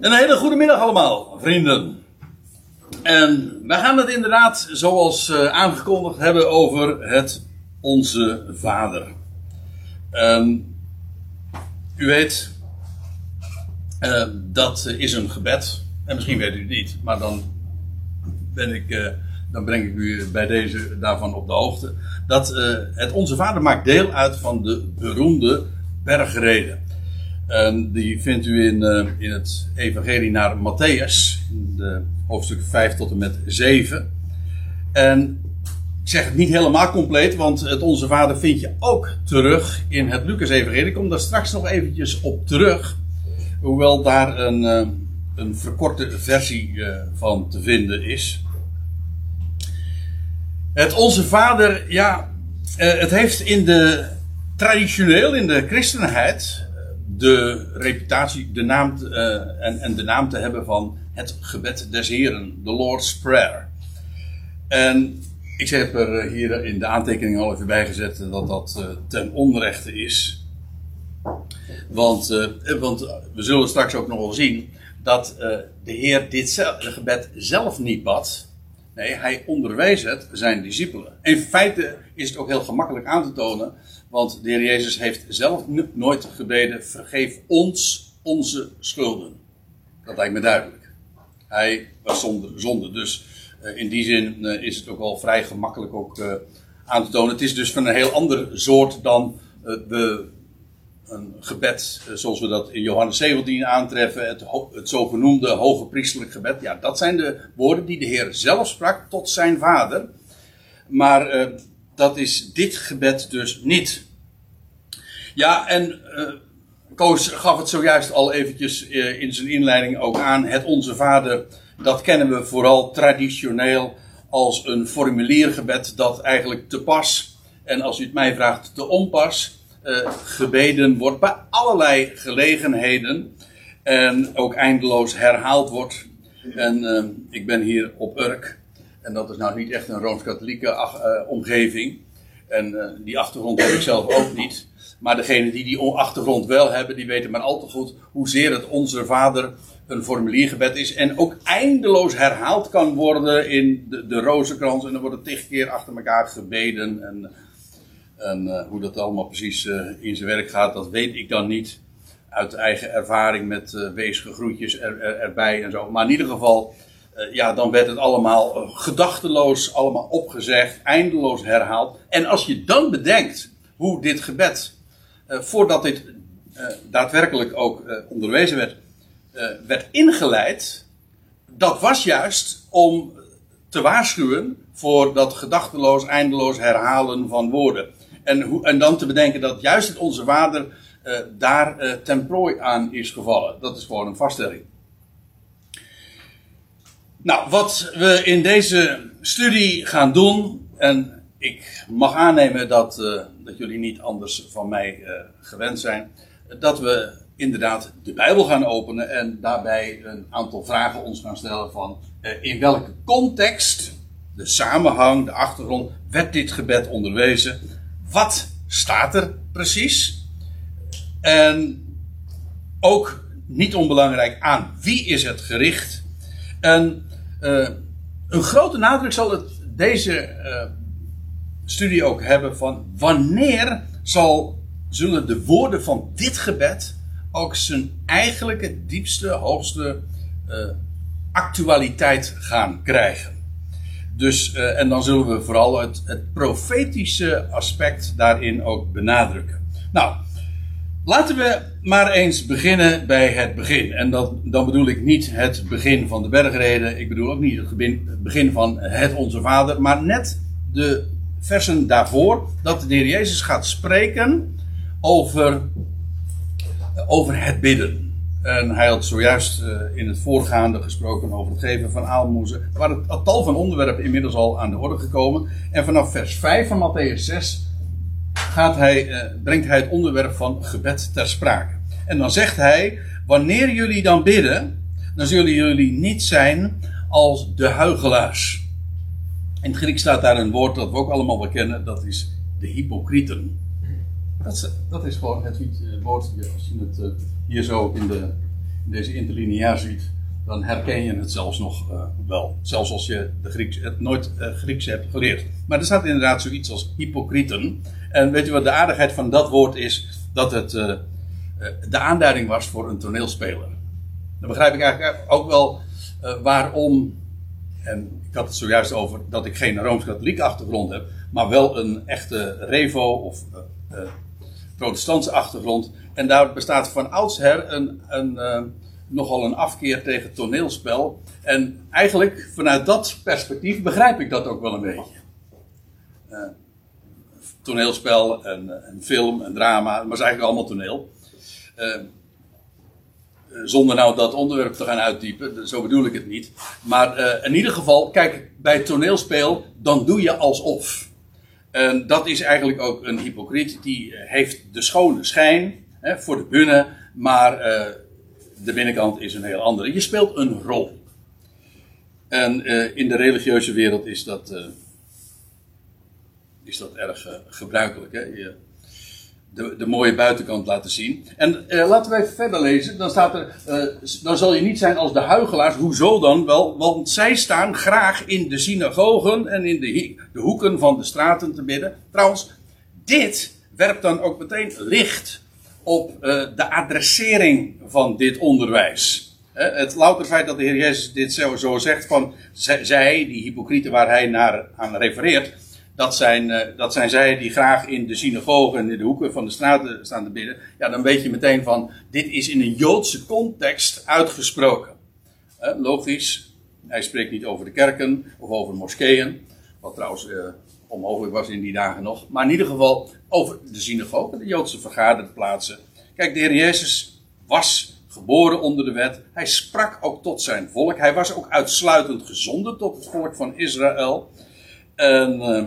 Een hele goede middag allemaal, vrienden. En wij gaan het inderdaad, zoals uh, aangekondigd, hebben over het Onze Vader. Um, u weet, uh, dat is een gebed. En misschien weet u het niet, maar dan, ben ik, uh, dan breng ik u bij deze daarvan op de hoogte. Dat het Onze Vader maakt deel uit van de beroemde bergreden. En die vindt u in, uh, in het Evangelie naar Matthäus, de hoofdstuk 5 tot en met 7. En ik zeg het niet helemaal compleet, want het Onze Vader vind je ook terug in het Lucas-evangelie. Ik kom daar straks nog eventjes op terug. Hoewel daar een, uh, een verkorte versie uh, van te vinden is. Het Onze Vader, ja, het heeft in de traditioneel in de christenheid de reputatie, de naam uh, en, en de naam te hebben van het gebed des Heren, de Lord's Prayer. En ik heb er hier in de aantekening al even bij gezet dat dat uh, ten onrechte is. Want, want we zullen straks ook nog wel zien dat de Heer dit gebed zelf niet bad. Nee, hij onderwees het zijn discipelen. In feite is het ook heel gemakkelijk aan te tonen want de Heer Jezus heeft zelf nooit gebeden: vergeef ons onze schulden. Dat lijkt me duidelijk. Hij was zonder zonde. Dus uh, in die zin uh, is het ook wel vrij gemakkelijk ook, uh, aan te tonen. Het is dus van een heel ander soort dan we, een gebed zoals we dat in Johannes 17 aantreffen. Het, het zogenoemde hoge priestelijk gebed. Ja, dat zijn de woorden die de Heer zelf sprak tot zijn vader. Maar dat is dit gebed dus niet. Ja, en uh, Koos gaf het zojuist al eventjes uh, in zijn inleiding ook aan. Het Onze Vader, dat kennen we vooral traditioneel als een formuliergebed dat eigenlijk te pas, en als u het mij vraagt, te onpas, uh, gebeden wordt bij allerlei gelegenheden. En ook eindeloos herhaald wordt. En ik ben hier op Urk. En dat is nou niet echt een rooms-katholieke uh, omgeving. En uh, die achtergrond heb ik zelf ook niet. Maar degenen die die achtergrond wel hebben, die weten maar al te goed hoezeer het Onze Vader een formuliergebed is. En ook eindeloos herhaald kan worden in de, de rozenkrans. En dan wordt het tig keer achter elkaar gebeden. En, en uh, hoe dat allemaal precies in zijn werk gaat, dat weet ik dan niet. Uit eigen ervaring met uh, weesige groetjes er, er, erbij en zo. Maar in ieder geval, ja, dan werd het allemaal gedachteloos allemaal opgezegd, eindeloos herhaald. En als je dan bedenkt hoe dit gebed uh, voordat dit uh, daadwerkelijk ook uh, onderwezen werd, werd ingeleid, dat was juist om te waarschuwen voor dat gedachteloos, eindeloos herhalen van woorden. En, hoe, en dan te bedenken dat juist het Onze Vader daar ten prooi aan is gevallen. Dat is gewoon een vaststelling. Nou, wat we in deze studie gaan doen, en ik mag aannemen dat, uh, dat jullie niet anders van mij uh, gewend zijn. Dat we inderdaad de Bijbel gaan openen en daarbij een aantal vragen ons gaan stellen van uh, in welke context, de samenhang, de achtergrond, werd dit gebed onderwezen? Wat staat er precies? En ook niet onbelangrijk aan wie is het gericht? En een grote nadruk zal het deze studie ook hebben van wanneer zal, zullen de woorden van dit gebed ook zijn eigenlijke, diepste, hoogste uh, actualiteit gaan krijgen. Dus, en dan zullen we vooral het, het profetische aspect daarin ook benadrukken. Nou, laten we maar eens beginnen bij het begin. En dan bedoel ik niet het begin van de bergreden. Ik bedoel ook niet het begin van het Onze Vader. Maar net de versen daarvoor dat de Heer Jezus gaat spreken over, over het bidden. En hij had zojuist uh, in het voorgaande gesproken over het geven van aalmoezen. Er waren een tal van onderwerpen inmiddels al aan de orde gekomen. En vanaf vers 5 van Matthäus 6 gaat hij, uh, brengt hij het onderwerp van gebed ter sprake. En dan zegt hij: Wanneer jullie dan bidden, dan zullen jullie niet zijn als de huigelaars. In het Grieks staat daar een woord dat we ook allemaal wel kennen, dat is de hypocrieten. Dat is, dat is gewoon het woord, als je het eh, hier zo in de, deze interlineair ziet, dan herken je het zelfs nog wel. Zelfs als je de Grieks, het nooit uh, Grieks hebt geleerd. Maar er staat inderdaad zoiets als hypocrieten. En weet je wat de aardigheid van dat woord is? Dat het uh, de aanduiding was voor een toneelspeler. Dan begrijp ik eigenlijk ook wel waarom. En ik had het zojuist over dat ik geen rooms-katholieke achtergrond heb, maar wel een echte Revo of protestantse achtergrond. En daar bestaat van oudsher een, een nogal een afkeer tegen toneelspel. En eigenlijk vanuit dat perspectief begrijp ik dat ook wel een beetje. Toneelspel en, en, film en drama, maar is eigenlijk allemaal toneel. Uh, zonder nou dat onderwerp te gaan uitdiepen, zo bedoel ik het niet. Maar in ieder geval, kijk, bij toneelspel, dan doe je alsof. En dat is eigenlijk ook een hypocriet, die heeft de schone schijn hè, voor de bühne, maar de binnenkant is een heel andere. Je speelt een rol. En in de religieuze wereld is dat, is dat erg uh, gebruikelijk. Hè? Je, de, de, mooie buitenkant laten zien. En laten we even verder lezen. Dan, staat er, dan zal je niet zijn als de huigelaars. Hoezo dan wel? Want zij staan graag in de synagogen en in de, de hoeken van de straten te bidden. Trouwens, dit werpt dan ook meteen licht op de adressering van dit onderwijs. het louter feit dat de Heer Jezus dit zo, zo zegt van zij, die hypocrieten waar hij naar aan refereert, dat zijn, uh, dat zijn zij die graag in de synagogen en in de hoeken van de straten staan te bidden. Ja, dan weet je meteen van dit is in een Joodse context uitgesproken. Uh, logisch, hij spreekt niet over de kerken of over moskeeën, wat trouwens onmogelijk was in die dagen nog. Maar in ieder geval over de synagoge, de Joodse vergaderplaatsen. Kijk, de Heer Jezus was geboren onder de wet. Hij sprak ook tot zijn volk. Hij was ook uitsluitend gezonden tot het volk van Israël. En uh,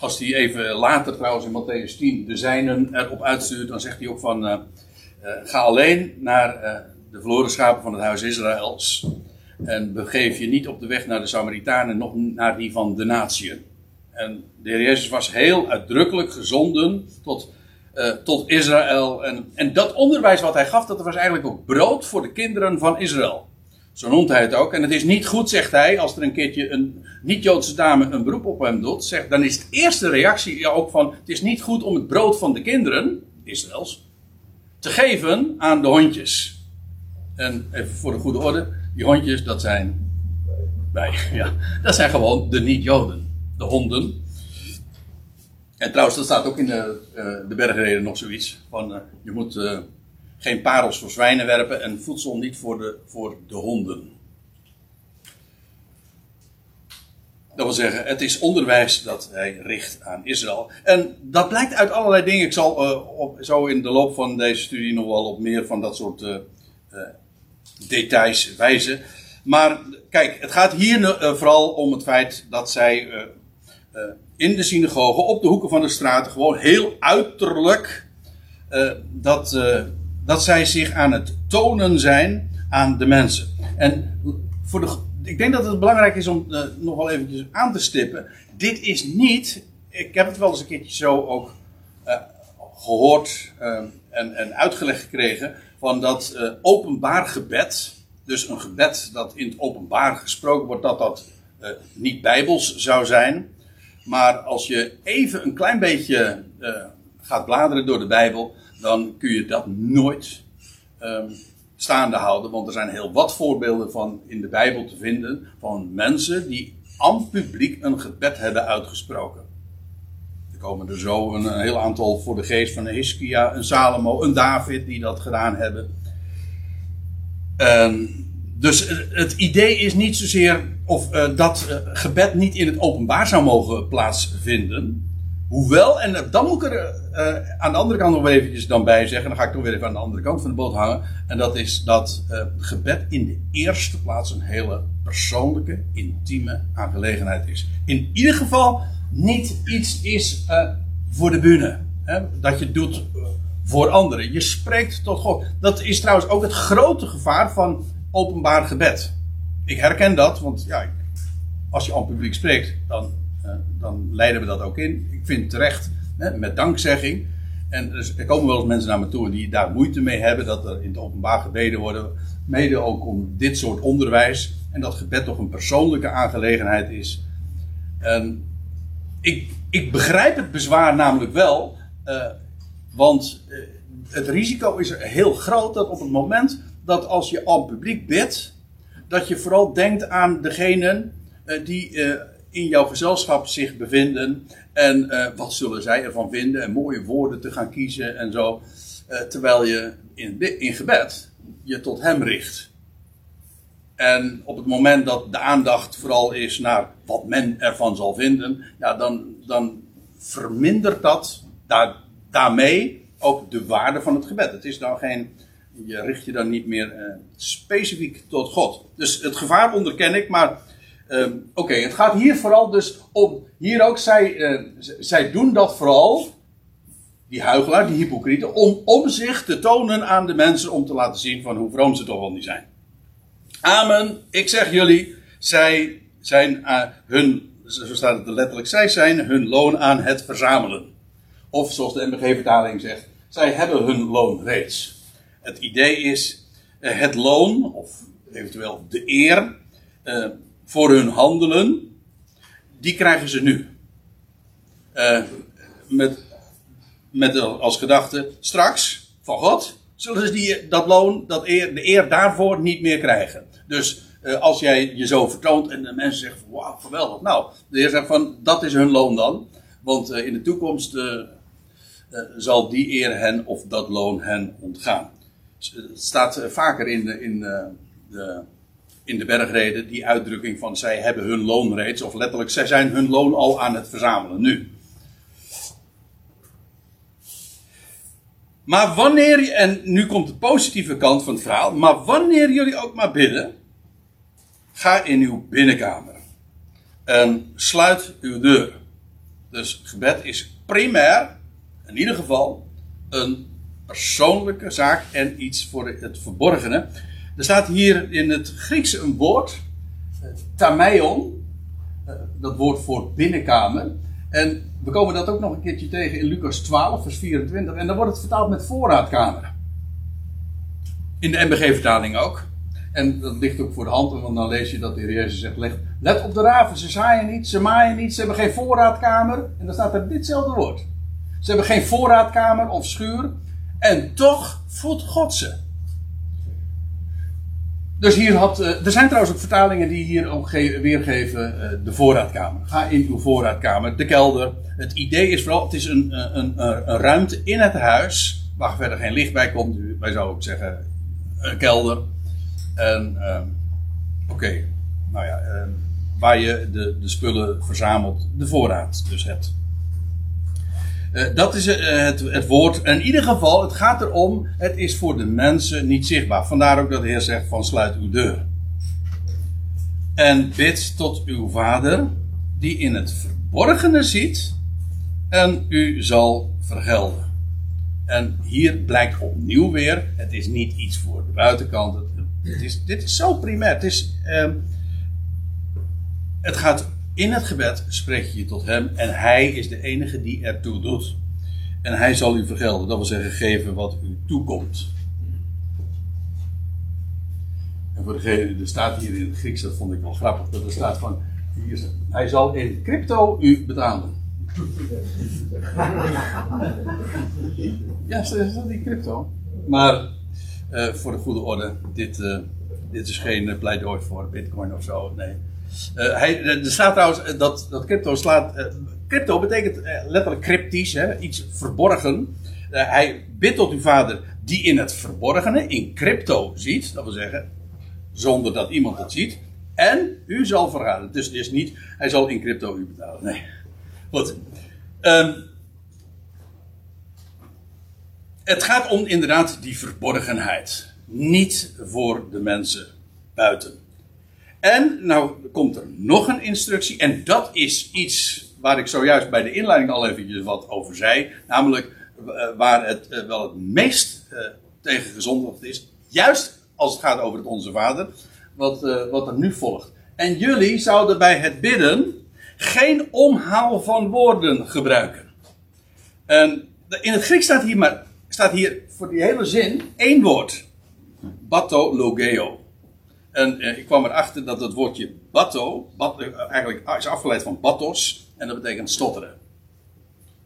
als hij even later trouwens in Matthäus 10 de zijnen erop uitstuurt, dan zegt hij ook van uh, uh, ga alleen naar uh, de verloren schapen van het huis Israëls. En begeef je niet op de weg naar de Samaritanen, nog naar die van de natieën. En de Heer Jezus was heel uitdrukkelijk gezonden tot, tot Israël. En, en dat onderwijs wat hij gaf, dat was eigenlijk ook brood voor de kinderen van Israël. Zo noemt hij het ook. En het is niet goed, zegt hij, als er een keertje een niet-Joodse dame een beroep op hem doet. Zegt, dan is de eerste reactie ook van: het is niet goed om het brood van de kinderen, Israëls, te geven aan de hondjes. En even voor de goede orde: die hondjes, dat zijn wij. Ja, dat zijn gewoon de niet-Joden de honden. En trouwens, dat staat ook in de, uh, de bergreden nog zoiets. Van, uh, je moet uh, geen parels voor zwijnen werpen en voedsel niet voor de, voor de honden. Dat wil zeggen, het is onderwijs dat hij richt aan Israël. En dat blijkt uit allerlei dingen. Ik zal op, zo in de loop van deze studie nog wel op meer van dat soort details wijzen. Maar kijk, het gaat hier vooral om het feit dat zij in de synagoge, op de hoeken van de straten, gewoon heel uiterlijk, dat, dat zij zich aan het tonen zijn aan de mensen. En voor de, ik denk dat het belangrijk is om nog wel eventjes aan te stippen. Dit is niet, ik heb het wel eens een keertje zo ook gehoord en, en uitgelegd gekregen, van dat openbaar gebed, dus een gebed dat in het openbaar gesproken wordt, dat dat niet bijbels zou zijn. Maar als je even een klein beetje gaat bladeren door de Bijbel, dan kun je dat nooit um, staande houden. Want er zijn heel wat voorbeelden van in de Bijbel te vinden van mensen die aan publiek een gebed hebben uitgesproken. Er komen er zo een, heel aantal voor de geest van Hiskia, een Salomo, een David die dat gedaan hebben. Um, dus het idee is niet zozeer of uh, dat uh, gebed niet in het openbaar zou mogen plaatsvinden. Hoewel, en dan moet ik er uh, aan de andere kant nog eventjes dan bij zeggen, dan ga ik toch weer even aan de andere kant van de boot hangen. En dat is dat gebed in de eerste plaats een hele persoonlijke, intieme aangelegenheid is. In ieder geval niet iets is voor de bühne. Hè, dat je doet voor anderen. Je spreekt tot God. Dat is trouwens ook het grote gevaar van openbaar gebed. Ik herken dat, want ja, als je aan het publiek spreekt, dan, dan leiden we dat ook in. Ik vind terecht, hè, met dankzegging. En dus, er komen wel eens mensen naar me toe die daar moeite mee hebben dat er in het openbaar gebeden worden, mede ook om dit soort onderwijs. En dat gebed toch een persoonlijke aangelegenheid is. En ik, ik begrijp het bezwaar namelijk wel. eh, want eh, het risico is heel groot dat op het moment dat als je al publiek bidt, dat je vooral denkt aan degenen eh, die in jouw gezelschap zich bevinden. En eh, wat zullen zij ervan vinden? En mooie woorden te gaan kiezen en zo. Eh, terwijl je in, in gebed je tot hem richt. En op het moment dat de aandacht vooral is naar wat men ervan zal vinden, ja, dan, dan vermindert dat daar, daarmee ook de waarde van het gebed. Het is dan geen, je richt je dan niet meer eh, specifiek tot God. Dus het gevaar onderken ik, maar ehm, oké, het gaat hier vooral dus om, hier ook, zij, eh, z- zij doen dat vooral, die huigelaar, die hypocrieten, om, zich te tonen aan de mensen, om te laten zien van hoe vroom ze toch wel niet zijn. Amen. Ik zeg jullie, zij zijn eh, hun, zo staat het er letterlijk, zij zijn hun loon aan het verzamelen. Of zoals de MBG-vertaling zegt, zij hebben hun loon reeds. Het idee is eh, het loon, of eventueel de eer, eh, voor hun handelen, die krijgen ze nu. Eh, met, met als gedachte, straks, van God, zullen ze die, dat loon, dat de eer daarvoor niet meer krijgen. Dus eh, als jij je zo vertoont en de mensen zeggen wauw, geweldig. Nou, de Heer zegt van dat is hun loon dan. Want eh, in de toekomst zal die eer hen of dat loon hen ontgaan. Het staat vaker in de, in, de, in de bergreden die uitdrukking van zij hebben hun loon reeds. Of letterlijk, zij zijn hun loon al aan het verzamelen nu. Maar wanneer, en nu komt de positieve kant van het verhaal, maar wanneer jullie ook maar bidden, ga in uw binnenkamer en sluit uw deur. Dus gebed is primair, in ieder geval, een persoonlijke zaak en iets voor het verborgene. Er staat hier in het Griekse een woord, eh, tameion, eh, dat woord voor binnenkamer. En we komen dat ook nog een keertje tegen in Lucas 12, vers 24. En dan wordt het vertaald met voorraadkamer. In de MBG-vertaling ook. En dat ligt ook voor de hand, want dan lees je dat de Heer Jezus zegt: let op de raven, ze zaaien niet, ze maaien niet, ze hebben geen voorraadkamer. En dan staat er ditzelfde woord. Ze hebben geen voorraadkamer of schuur. En toch voedt God ze. Dus hier had. eh, er zijn trouwens ook vertalingen die hier ook ge- weergeven eh, de voorraadkamer. Ga in uw voorraadkamer, de kelder. Het idee is vooral, het is een, eh, een, een, een ruimte in het huis. Waar verder geen licht bij komt. Wij zouden ook zeggen een kelder. En, ehm, oké, nou ja, ehm, waar je de, de spullen verzamelt, de voorraad dus hebt. Eh, dat is eh, het, het woord. In ieder geval, het gaat erom, het is voor de mensen niet zichtbaar. Vandaar ook dat de Heer zegt van sluit uw deur. En bid tot uw vader, die in het verborgene ziet, en u zal vergelden. En hier blijkt opnieuw weer, het is niet iets voor de buitenkant. Is, dit is zo primair. Het, is, ehm, het gaat in het gebed, spreek je tot hem en hij is de enige die ertoe doet. En hij zal u vergelden, dat wil zeggen geven wat u toekomt. En voor degene, er staat hier in het Grieks, dat vond ik wel grappig, dat er staat van, hier, hij zal in crypto u betalen. Ja, is dat die crypto? Maar eh, voor de goede orde, dit, eh, dit is geen pleidooi voor bitcoin of zo, nee. Eh, hij, er staat eh, dat, dat crypto slaat. eh, crypto betekent letterlijk cryptisch, hè, iets verborgen. Hij bidt tot uw vader die in het verborgene, in crypto ziet, dat wil zeggen, zonder dat iemand het ziet. En u zal verraden. Dus het is niet, hij zal in crypto u betalen. Nee. Goed. Ehm, het gaat om inderdaad die verborgenheid. Niet voor de mensen buiten. En nou komt er nog een instructie. En dat is iets waar ik zojuist bij de inleiding al eventjes wat over zei. Namelijk eh, waar het eh, wel het meest eh, tegen gezondigd is. Juist als het gaat over het Onze Vader. Wat, wat er nu volgt. En jullie zouden bij het bidden geen omhaal van woorden gebruiken. En in het Grieks staat hier maar staat hier voor die hele zin één woord. batologeo. En eh, ik kwam erachter dat het woordje bato, bat, eh, eigenlijk is afgeleid van batos, en dat betekent stotteren.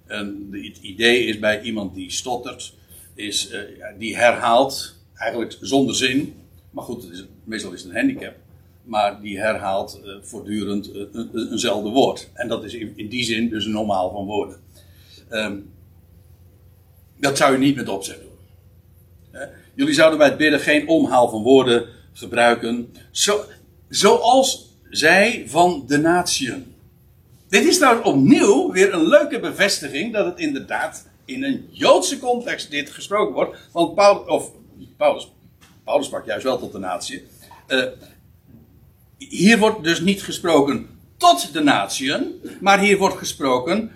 En het idee is bij iemand die stottert, is, eh, die herhaalt, eigenlijk zonder zin, maar goed, het is, meestal is het een handicap, maar die herhaalt eh, voortdurend eh, een, een- eenzelfde woord. En dat is in, in die zin dus een normaal van woorden. Ehm, dat zou je niet met opzet doen. Jullie zouden bij het bidden geen omhaal van woorden gebruiken, zo, zoals zij van de natieën. Dit is nou opnieuw weer een leuke bevestiging dat het inderdaad in een Joodse context dit gesproken wordt. Want Paulus, of Paulus, Paulus sprak juist wel tot de natie. Eh, hier wordt dus niet gesproken tot de natieën, maar hier wordt gesproken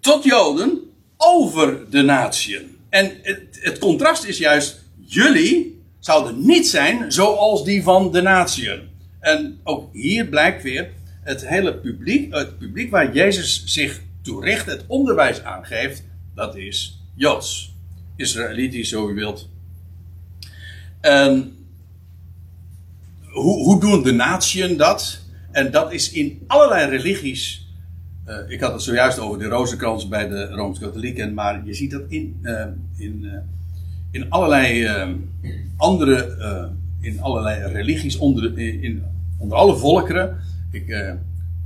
tot Joden over de natieën. En het, het contrast is juist, jullie zouden niet zijn zoals die van de natieën. En ook hier blijkt weer, het hele publiek, het publiek waar Jezus zich toe richt, het onderwijs aangeeft, dat is Joods. Israëlitisch, zo u wilt. En hoe, hoe doen de natieën dat? En dat is in allerlei religies. eh, ik had het zojuist over de rozenkrans bij de Rooms-Katholieken, maar je ziet dat in, eh, in, eh, in allerlei eh, andere, eh, in allerlei religies, onder, in, in- onder alle volkeren. Ik eh,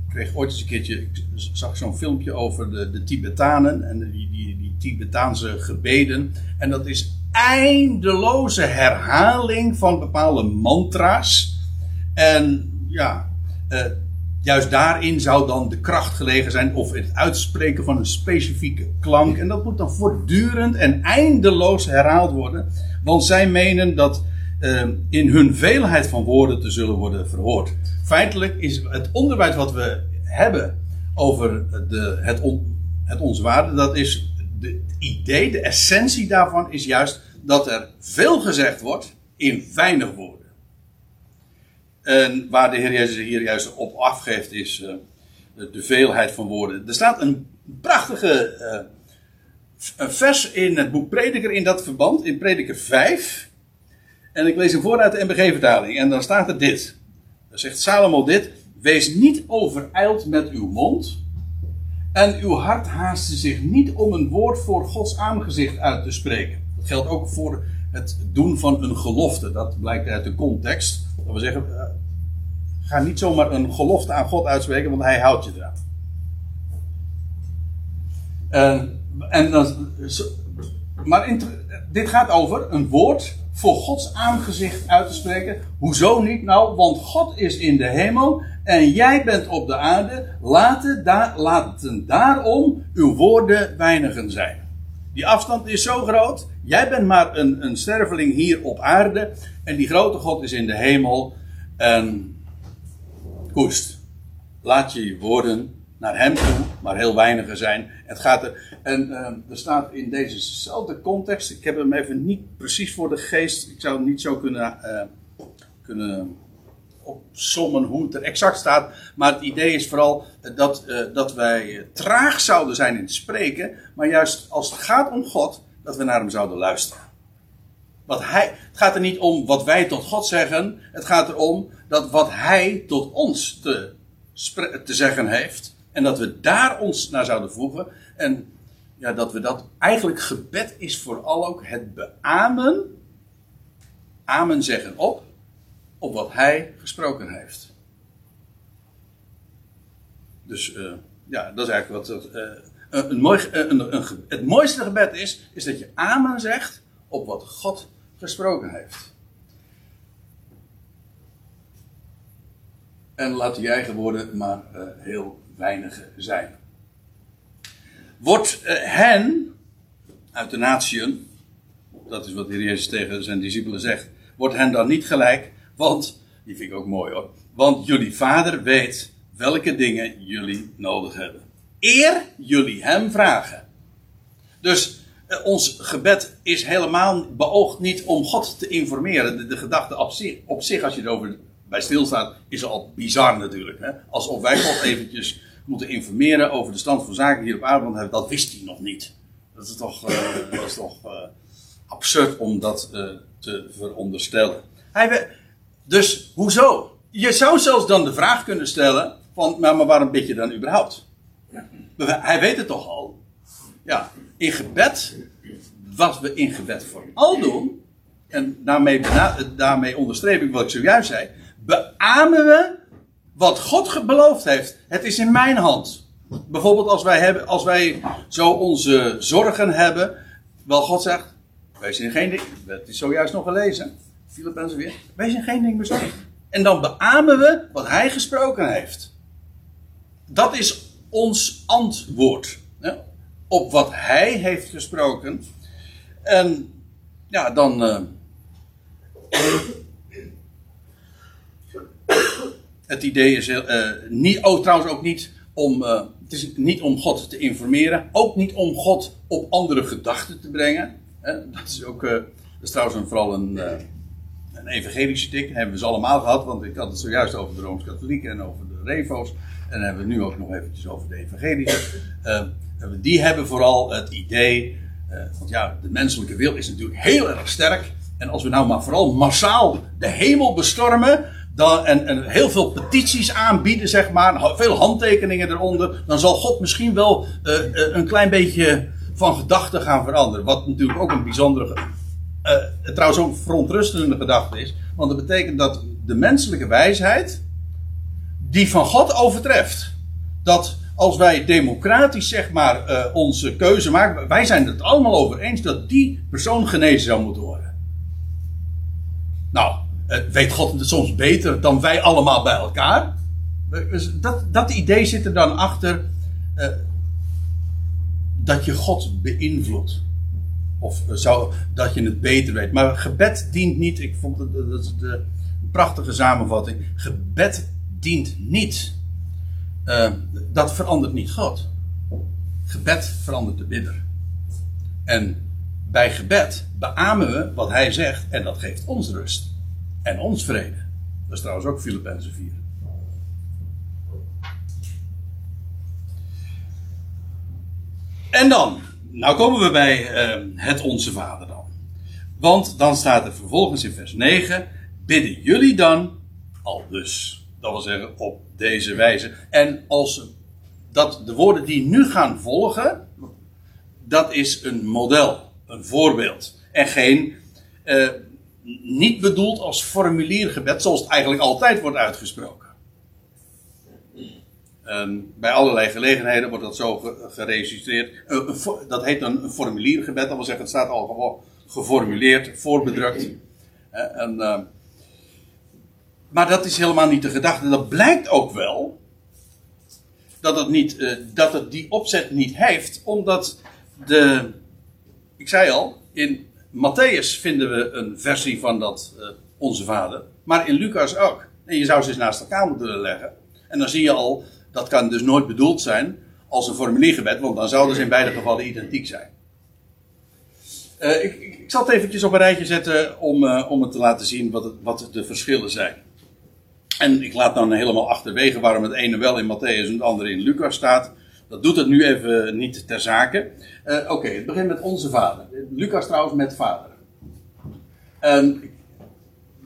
kreeg ooit eens een keertje, ik zag zo'n filmpje over de, de Tibetanen en die, die, die Tibetaanse gebeden. En dat is eindeloze herhaling van bepaalde mantra's. En ja, eh, juist daarin zou dan de kracht gelegen zijn, of het uitspreken van een specifieke klank. En dat moet dan voortdurend en eindeloos herhaald worden, want zij menen dat eh, in hun veelheid van woorden te zullen worden verhoord. Feitelijk is het onderwijs wat we hebben over de, het, on, het onze waarde, dat is de, het idee, de essentie daarvan is juist dat er veel gezegd wordt in weinig woorden. En waar de Heer Jezus hier juist op afgeeft, is eh, de, veelheid van woorden. Er staat een prachtige eh, vers in het boek Prediker in dat verband, in Prediker 5. En ik lees hem voor uit de MBG-vertaling. En dan staat er dit. Dan zegt Salomo dit. Wees niet overijld met uw mond. En uw hart haaste zich niet om een woord voor Gods aangezicht uit te spreken. Dat geldt ook voor het doen van een gelofte. Dat blijkt uit de context. Dat we zeggen, eh, ga niet zomaar een gelofte aan God uitspreken, want hij houdt je eraan. En, en zo- maar dit gaat over een woord voor Gods aangezicht uit te spreken. Hoezo niet? Nou, want God is in de hemel en jij bent op de aarde. Laten, da laten daarom uw woorden weinigen zijn. Die afstand is zo groot. Jij bent maar een, een sterveling hier op aarde. En die grote God is in de hemel. En koest. Laat je woorden naar hem toe, maar heel weinige zijn. Het gaat er, en eh, er staat in dezezelfde context, ik heb hem even niet precies voor de geest, ik zou het niet zo kunnen, eh, kunnen opsommen hoe het er exact staat. Maar het idee is vooral dat, eh, dat wij traag zouden zijn in het spreken, maar juist als het gaat om God, dat we naar hem zouden luisteren. Wat hij, het gaat er niet om wat wij tot God zeggen. Het gaat erom dat wat hij tot ons te, te zeggen heeft. En dat we daar ons naar zouden voegen. En ja, dat we dat eigenlijk gebed is vooral ook het beamen. Amen zeggen op. Op wat hij gesproken heeft. Dus eh, ja, dat is eigenlijk wat eh, een, een mooi, eh, een, een, het mooiste gebed is. Is dat je amen zegt op wat God gesproken heeft. En laat je eigen woorden maar eh, heel weinig zijn. Wordt eh, hen uit de natieën, dat is wat de Heer Jezus tegen zijn discipelen zegt, wordt hen dan niet gelijk, want, die vind ik ook mooi hoor, want jullie vader weet welke dingen jullie nodig hebben. Eer jullie hem vragen. Dus eh, ons gebed is helemaal beoogd niet om God te informeren. De, gedachte op zich, op zich, als je erover bij stilstaat, is al bizar natuurlijk. Hè? Alsof wij God eventjes moeten informeren over de stand van zaken hier op aarde, dat wist hij nog niet. Dat is toch, eh, dat is toch eh, absurd om dat uh, te veronderstellen. Dus hoezo? Je zou zelfs dan de vraag kunnen stellen: van, maar waarom bid je dan überhaupt? Hij weet het toch al. Ja, in gebed, wat we in gebed vooral doen, en daarmee, daarmee onderstreep ik wat ik zojuist zei, beamen we wat God beloofd heeft. Het is in mijn hand. Bijvoorbeeld als wij, hebben, als wij zo onze zorgen hebben, wel God zegt, wees in geen ding, het is zojuist nog gelezen, Filippenzen weer, wees in geen ding bezorgd. En dan beamen we wat hij gesproken heeft. Dat is ons antwoord op wat hij heeft gesproken. En ja, dan. Uh, het idee is uh, niet, oh, trouwens ook niet om. Uh, het is niet om God te informeren, ook niet om God op andere gedachten te brengen. dat is ook. dat is trouwens vooral een, een evangelische tik. Hebben we ze allemaal gehad, want ik had het zojuist over de Rooms-Katholieken en over de Revo's. En dan hebben we nu ook nog eventjes over de evangelische. die hebben vooral het idee uh, want ja, de menselijke wil is natuurlijk heel erg sterk. En als we nou maar vooral massaal de hemel bestormen. En, en heel veel petities aanbieden, zeg maar. Veel handtekeningen eronder. Dan zal God misschien wel uh, een klein beetje van gedachten gaan veranderen. Wat natuurlijk ook een bijzondere. Trouwens ook verontrustende gedachte is. Want dat betekent dat de menselijke wijsheid. Die van God overtreft. Dat als wij democratisch zeg maar uh, onze keuze maken, wij zijn het allemaal over eens dat die persoon genezen zou moeten worden. Nou, uh, weet God het soms beter dan wij allemaal bij elkaar? Dus dat, dat idee zit er dan achter dat je God beïnvloedt. Of zou, dat je het beter weet. Maar gebed dient niet, ik vond het de prachtige samenvatting. Gebed dient niet uh, dat verandert niet God. Gebed verandert de bidder. En bij gebed beamen we wat hij zegt en dat geeft ons rust. En ons vrede. Dat is trouwens ook Filippenzen 4. En dan, nou komen we bij uh, het Onze Vader dan. Want dan staat er vervolgens in vers 9: Bidden jullie dan al dus. Dat wil zeggen op deze wijze. En als dat de woorden die nu gaan volgen, dat is een model, een voorbeeld. En geen, eh, niet bedoeld als formuliergebed, zoals het eigenlijk altijd wordt uitgesproken. Um, bij allerlei gelegenheden wordt dat zo geregistreerd. Uh, dat heet dan een formuliergebed, dat wil zeggen, het staat al geformuleerd, voorbedrukt. Uh, en, uh, maar dat is helemaal niet de gedachte. Dat blijkt ook wel dat het, niet, uh, dat het die opzet niet heeft, omdat de. Ik zei al, in Matthäus vinden we een versie van dat uh, Onze Vader, maar in Lucas ook. En je zou ze eens naast elkaar moeten leggen. En dan zie je al, dat kan dus nooit bedoeld zijn als een formuliergebed, want dan zouden ze in beide gevallen identiek zijn. Uh, ik, ik, zal het eventjes op een rijtje zetten om, om het te laten zien wat, wat de verschillen zijn. En ik laat dan helemaal achterwege waarom het ene wel in Matthäus en het andere in Lucas staat. Dat doet het nu even niet ter zake. Uh, Oké, het begint met onze vader. Lucas trouwens met vader. En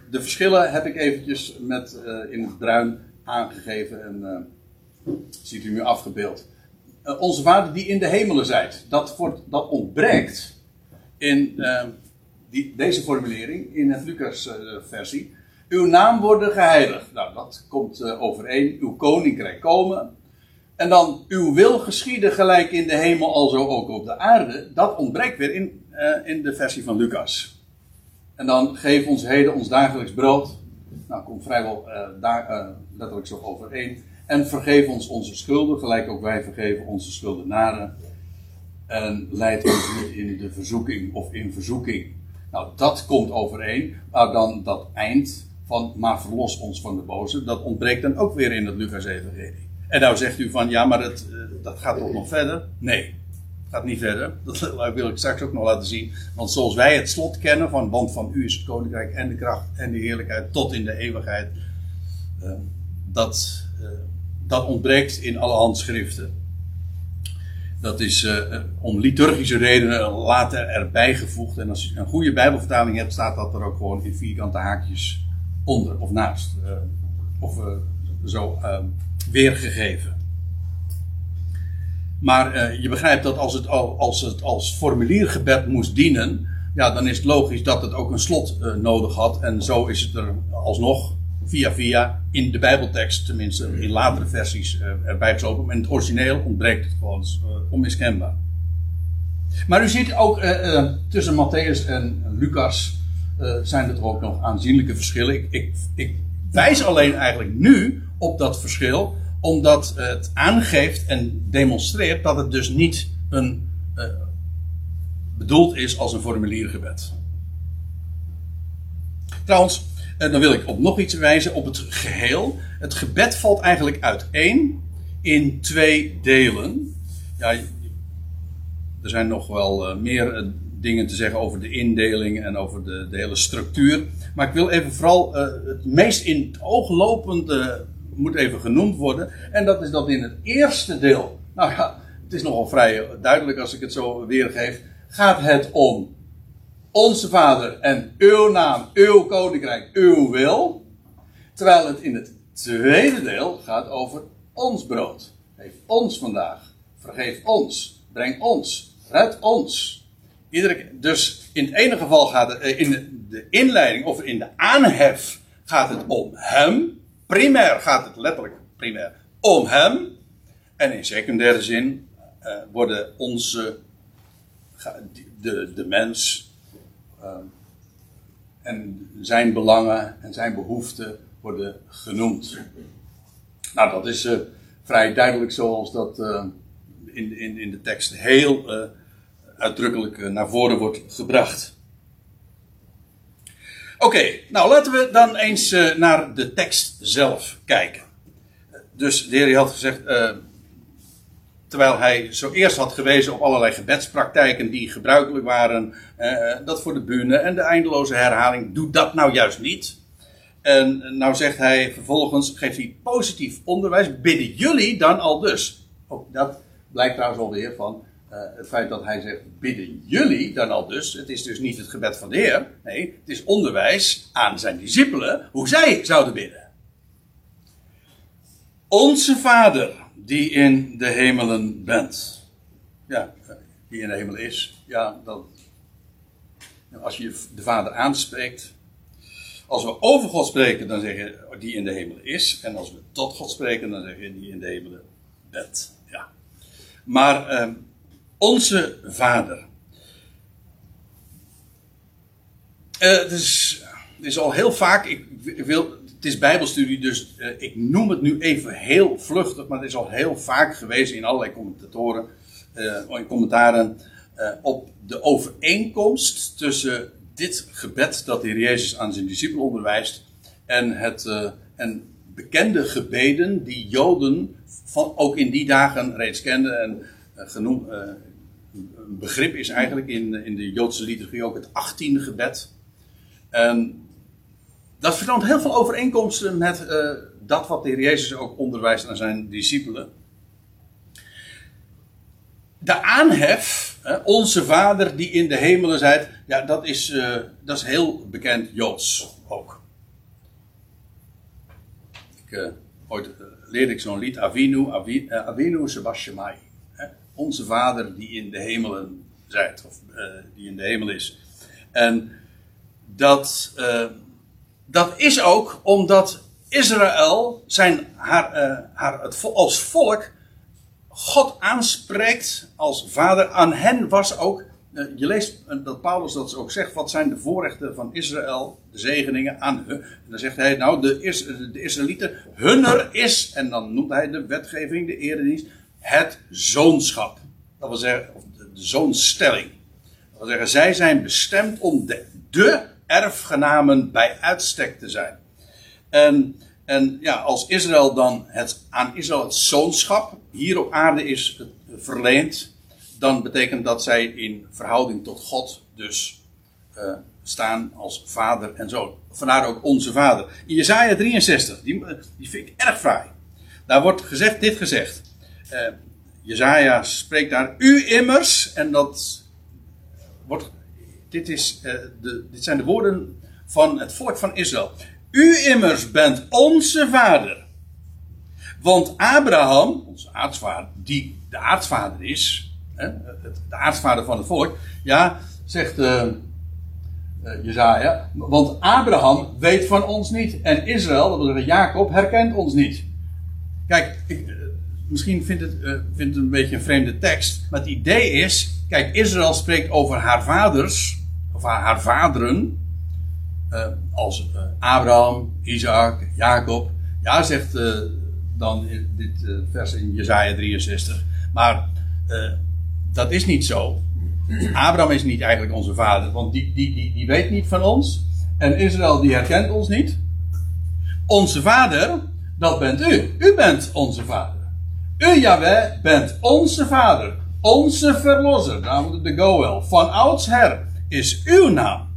de verschillen heb ik eventjes met, uh, in het bruin aangegeven en uh, ziet u nu afgebeeld. onze vader die in de hemelen zijt. Dat, wordt, dat ontbreekt in die, deze formulering in het Lucas versie. Uw naam worden geheiligd. Nou, dat komt uh, overeen. Uw koninkrijk komen. En dan uw wil geschieden gelijk in de hemel, alzo ook op de aarde. Dat ontbreekt weer in, uh, in de versie van Lucas. En dan geef ons heden ons dagelijks brood. Nou, komt vrijwel daar, letterlijk zo overeen. En vergeef ons onze schulden, gelijk ook wij vergeven onze schuldenaren. En leid ons niet in de verzoeking of in verzoeking. Nou, dat komt overeen. Maar dan dat eind, van maar verlos ons van de boze, dat ontbreekt dan ook weer in het Lucas-evangelie. En nou zegt u van ja, maar het, eh, dat gaat toch nog verder? Nee, het gaat niet verder. Dat wil ik straks ook nog laten zien. Want zoals wij het slot kennen van, want van u is het koninkrijk en de kracht en de heerlijkheid tot in de eeuwigheid. Uh, dat, uh, dat ontbreekt in alle handschriften. Dat is om liturgische redenen later erbij gevoegd. En als je een goede Bijbelvertaling hebt, staat dat er ook gewoon in vierkante haakjes onder of naast. Uh, of uh, zo weergegeven. Maar je begrijpt dat als het, als het als formuliergebed moest dienen, ja, dan is het logisch dat het ook een slot nodig had. En zo is het er alsnog via via in de Bijbeltekst, tenminste in latere versies, erbij geslopen. Maar in het origineel ontbreekt het gewoon onmiskenbaar. Maar u ziet ook tussen Matthäus en Lucas zijn er toch ook nog aanzienlijke verschillen. Ik, ik, ik, wijs alleen eigenlijk nu op dat verschil, omdat het aangeeft en demonstreert dat het dus niet een, bedoeld is als een formuliergebed. Trouwens, en dan wil ik op nog iets wijzen, op het geheel. Het gebed valt eigenlijk uiteen in twee delen. Ja, er zijn nog wel meer dingen te zeggen over de indeling en over de, de hele structuur. Maar ik wil even vooral uh, het meest in het oog lopende moet even genoemd worden. En dat is dat in het eerste deel. Nou ja, het is nogal vrij duidelijk als ik het zo weergeef. Gaat het om onze Vader en uw naam, uw koninkrijk, uw wil. Terwijl het in het tweede deel gaat over ons brood. Geef ons vandaag. Vergeef ons. Breng ons. Red ons. Dus in het ene geval gaat het, eh, in de inleiding of in de aanhef gaat het om hem. Primair gaat het letterlijk primair om hem. En in secundaire zin uh, worden onze, de, de mens, Ehm, en zijn belangen en zijn behoeften worden genoemd. Nou, dat is vrij duidelijk zoals dat in, in, in de tekst heel uitdrukkelijk naar voren wordt gebracht. Oké, nou laten we dan eens naar de tekst zelf kijken. Dus de heer had gezegd, terwijl hij zo eerst had gewezen op allerlei gebedspraktijken die gebruikelijk waren, eh, dat voor de bühne en de eindeloze herhaling, doe dat nou juist niet. En nou zegt hij vervolgens, geeft hij positief onderwijs, bidden jullie dan al dus. Ook dat blijkt trouwens alweer van uh, het feit dat hij zegt, bidden jullie dan al dus. Het is dus niet het gebed van de Heer, nee, het is onderwijs aan zijn discipelen hoe zij zouden bidden. Onze Vader die in de hemelen bent. Ja, die in de hemel is. Ja, dan. Als je de Vader aanspreekt. Als we over God spreken, dan zeg je die in de hemel is. En als we tot God spreken, dan zeg je die in de hemelen bent. Ja. Maar eh, onze Vader. Uh, het, is, al heel vaak. Ik, wil het is Bijbelstudie, dus uh, ik noem het nu even heel vluchtig, maar het is al heel vaak geweest in allerlei commentatoren, uh, commentaren uh, op de overeenkomst tussen dit gebed dat de Heer Jezus aan zijn discipelen onderwijst en het en bekende gebeden die Joden van, ook in die dagen reeds kenden en genoemd. Een begrip is eigenlijk in, in de Joodse liturgie ook het achttiende gebed. En dat vertoont heel veel overeenkomsten met uh, dat wat de Heer Jezus ook onderwijst aan zijn discipelen. De aanhef, onze Vader die in de hemelen zijt, ja, dat is, uh, dat is heel bekend Joods ook. Ik, uh, ooit leerde ik zo'n lied, Avinu, Avinu, Avinu. Onze Vader die in de hemelen zijt, of die in de hemel is. En dat dat is ook omdat Israël zijn, haar, uh, haar, het, als volk God aanspreekt als vader. Aan hen was ook, je leest dat Paulus dat ook zegt, wat zijn de voorrechten van Israël, de zegeningen aan hun. En dan zegt hij, nou, de, Is, de Israëlieten, hunner is, en dan noemt hij de wetgeving, de eredienst, het zoonschap. Dat wil zeggen, de, zoonstelling. Dat wil zeggen, zij zijn bestemd om de, erfgenamen bij uitstek te zijn. En, en ja, als Israël dan het, aan Israël het zoonschap hier op aarde is verleend, dan betekent dat zij in verhouding tot God dus uh, staan als vader en zoon. Vandaar ook onze vader. In Jesaja 63, die, die vind ik erg fraai. Daar wordt gezegd, dit gezegd. Uh, Jezaja spreekt daar u immers, en dat wordt, dit, is, uh, de, dit zijn de woorden van het volk van Israël. U immers bent onze vader. Want Abraham, onze aartsvader, die de aartsvader is, hè, de aartsvader van het volk, ja, zegt uh, Jezaja, want Abraham weet van ons niet. En Israël, dat wil zeggen Jacob, herkent ons niet. Kijk, ik, misschien vindt het, vindt het een beetje een vreemde tekst, maar het idee is, kijk, Israël spreekt over haar vaders, of haar, haar vaderen, als Abraham, Isaac, Jacob. Ja, zegt dan dit vers in Jezaja 63. Maar dat is niet zo. Abraham is niet eigenlijk onze vader, want die, die, die, die weet niet van ons. En Israël die herkent ons niet. Onze vader, dat bent u. U bent onze vader. U, Yahweh, bent onze vader. Onze verlosser, namelijk de Goel. Van oudsher is uw naam.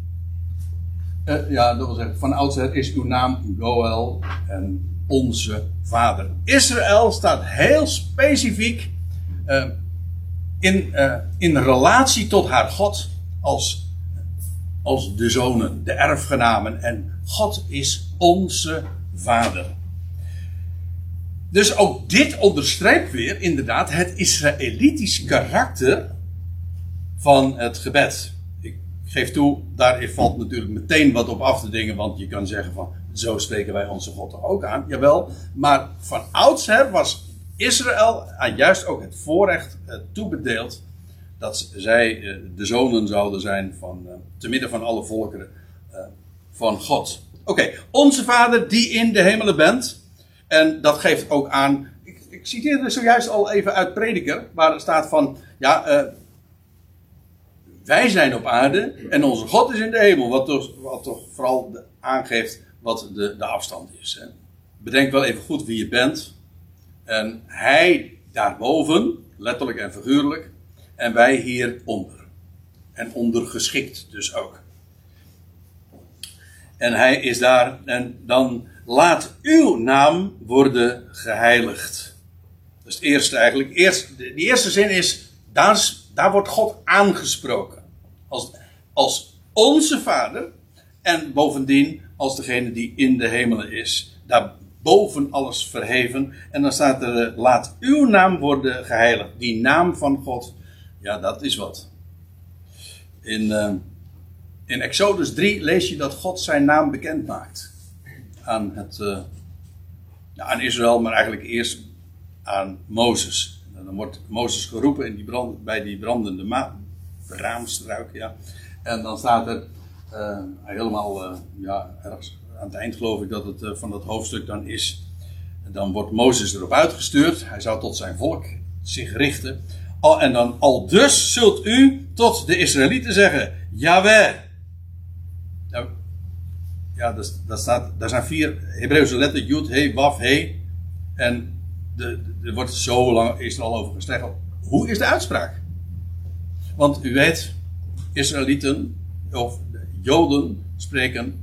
Uh, ja, dat wil zeggen, van oudsher is uw naam Goel en onze vader. Israël staat heel specifiek uh, in, uh, in relatie tot haar God als, als de zonen, de erfgenamen. En God is onze vader. Dus ook dit onderstreept weer inderdaad het Israëlitisch karakter van het gebed. Ik geef toe, daar valt natuurlijk meteen wat op af te dingen, want je kan zeggen van zo spreken wij onze God toch ook aan. Jawel, maar van oudsher was Israël aan juist ook het voorrecht uh, toebedeeld dat zij uh, de zonen zouden zijn van, uh, te midden van alle volkeren van God. Oké, onze Vader die in de hemelen bent. En dat geeft ook aan. Ik, ik citeerde zojuist al even uit Prediker, waar er staat van. Ja, wij zijn op aarde en onze God is in de hemel. Wat toch, wat toch vooral aangeeft wat de, de afstand is. Hè. Bedenk wel even goed wie je bent. En hij daarboven, letterlijk en figuurlijk, en wij hieronder. En ondergeschikt dus ook. En hij is daar, en dan laat uw naam worden geheiligd. Dat is het eerste eigenlijk. Eerst, de, eerste zin is, daar, daar wordt God aangesproken. Als, als onze vader en bovendien als degene die in de hemelen is. Daar boven alles verheven. En dan staat er, eh, laat uw naam worden geheiligd. Die naam van God, ja, dat is wat. In, uh, in Exodus 3 lees je dat God zijn naam bekend maakt. Aan, het, aan Israël, maar eigenlijk eerst aan Mozes. Dan wordt Mozes geroepen in die brand, bij die brandende ma. Ja. En dan staat er uh, helemaal ja, ergens aan het eind geloof ik dat het van dat hoofdstuk dan is. Dan wordt Mozes erop uitgestuurd. Hij zou tot zijn volk zich richten. Al, en dan al dus zult u tot de Israëlieten zeggen: Jaweh. Ja, dat staat, daar zijn vier Hebreeuwse letters: Jud, He, Waf, He. En er wordt zo lang is er al over gesteld. Hoe is de uitspraak? Want u weet, Israëlieten of Joden spreken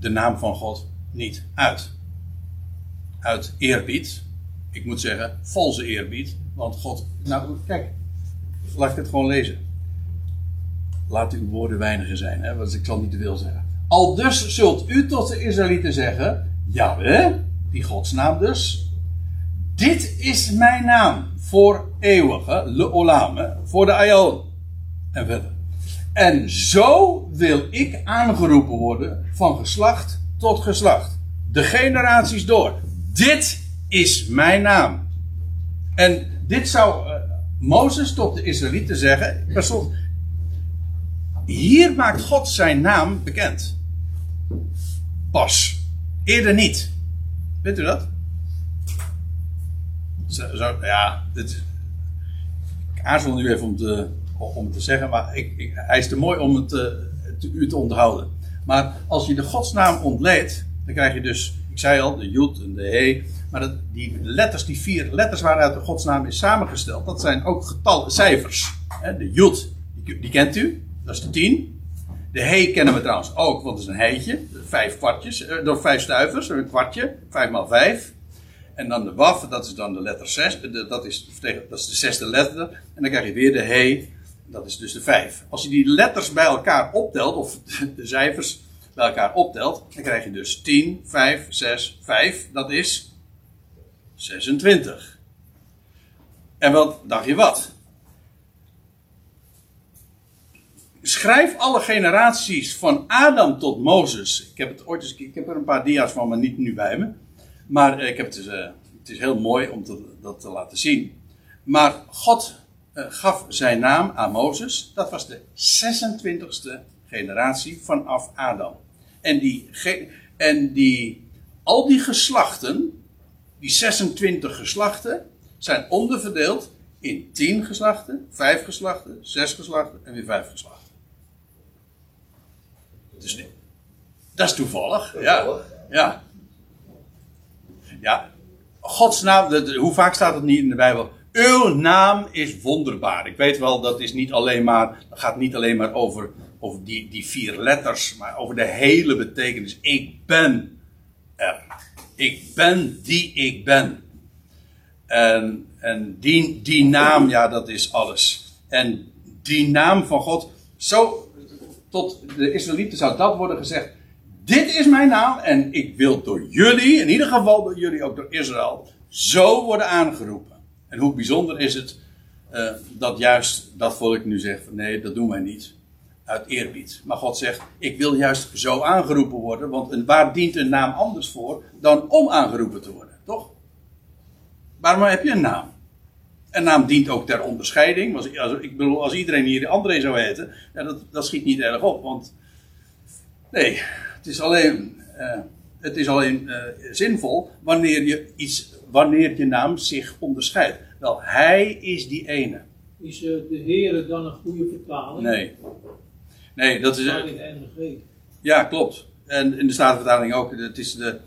de naam van God niet uit. Uit eerbied. Ik moet zeggen, valse eerbied. Want God. Nou, kijk. Laat ik het gewoon lezen. Laat uw woorden weinigen zijn, hè, want ik zal niet te veel zeggen. Al dus zult u tot de Israëlieten zeggen: Jawel, die Godsnaam dus. Dit is mijn naam voor eeuwige, le olame, voor de aion. En verder. En zo wil ik aangeroepen worden van geslacht tot geslacht. De generaties door. Dit is mijn naam. En dit zou uh, Mozes tot de Israëlieten zeggen. Hier maakt God zijn naam bekend. Pas. Eerder niet. Weet u dat? Zo, zo ja, ik aarzel nu even om te, om het te zeggen, maar ik, ik, hij is te mooi om het uh, te, u te onthouden. Maar als je de godsnaam ontleedt, dan krijg je dus, ik zei al, de Jud en de He. Maar dat, die letters, die vier letters waaruit de godsnaam is samengesteld, dat zijn ook getallen, cijfers. De die, die, kent u, dat is de 10. De He kennen we trouwens ook, want het is een heetje. Vijf kwartjes, door vijf stuivers, een kwartje, vijf maal vijf. En dan de waf, dat is dan de letter 6. Dat is, dat is de zesde letter. En dan krijg je weer de he. Dat is dus de 5. Als je die letters bij elkaar optelt, of de cijfers bij elkaar optelt, dan krijg je dus 10, 5, 6, 5. Dat is 26. En wat dacht je wat? Schrijf alle generaties van Adam tot Mozes. Ik heb het ooit eens, ik heb er een paar dia's van, maar niet nu bij me. Maar eh, ik heb het, dus, uh, het is heel mooi om dat te laten zien. Maar God uh, gaf zijn naam aan Mozes. Dat was de 26e generatie vanaf Adam. En die, en die, al die geslachten, die 26 geslachten, zijn onderverdeeld in 10 geslachten, 5 geslachten, 6 geslachten en weer 5 geslachten. Dus dat is toevallig. Ja. Ja. Ja. Gods naam, hoe vaak staat het niet in de Bijbel? Uw naam is wonderbaar. Ik weet wel, dat is niet alleen maar, dat gaat niet alleen maar over, over die, die vier letters, maar over de hele betekenis. Ik ben er. Ik ben die ik ben. En, en die, die naam, ja, dat is alles. En die naam van God, zo tot de Israëlieten zou dat worden gezegd. Dit is mijn naam en ik wil door jullie, in ieder geval door jullie ook door Israël, zo worden aangeroepen. En hoe bijzonder is het uh, dat juist dat volk nu zegt: nee, dat doen wij niet. Uit eerbied. Maar God zegt: Ik wil juist zo aangeroepen worden, want waar dient een naam anders voor dan om aangeroepen te worden, toch? Waarom heb je een naam? Een naam dient ook ter onderscheiding. Als, ik bedoel, als iedereen hier André zou heten, ja, dat, dat schiet niet erg op. Want nee, het is alleen, uh, het is alleen uh, zinvol wanneer je, iets, wanneer je naam zich onderscheidt. Wel, hij is die ene. Is uh, de Heere dan een goede vertaling? Nee. Nee, dat is. Ja, klopt. En in de Statenvertaling ook. Het is de,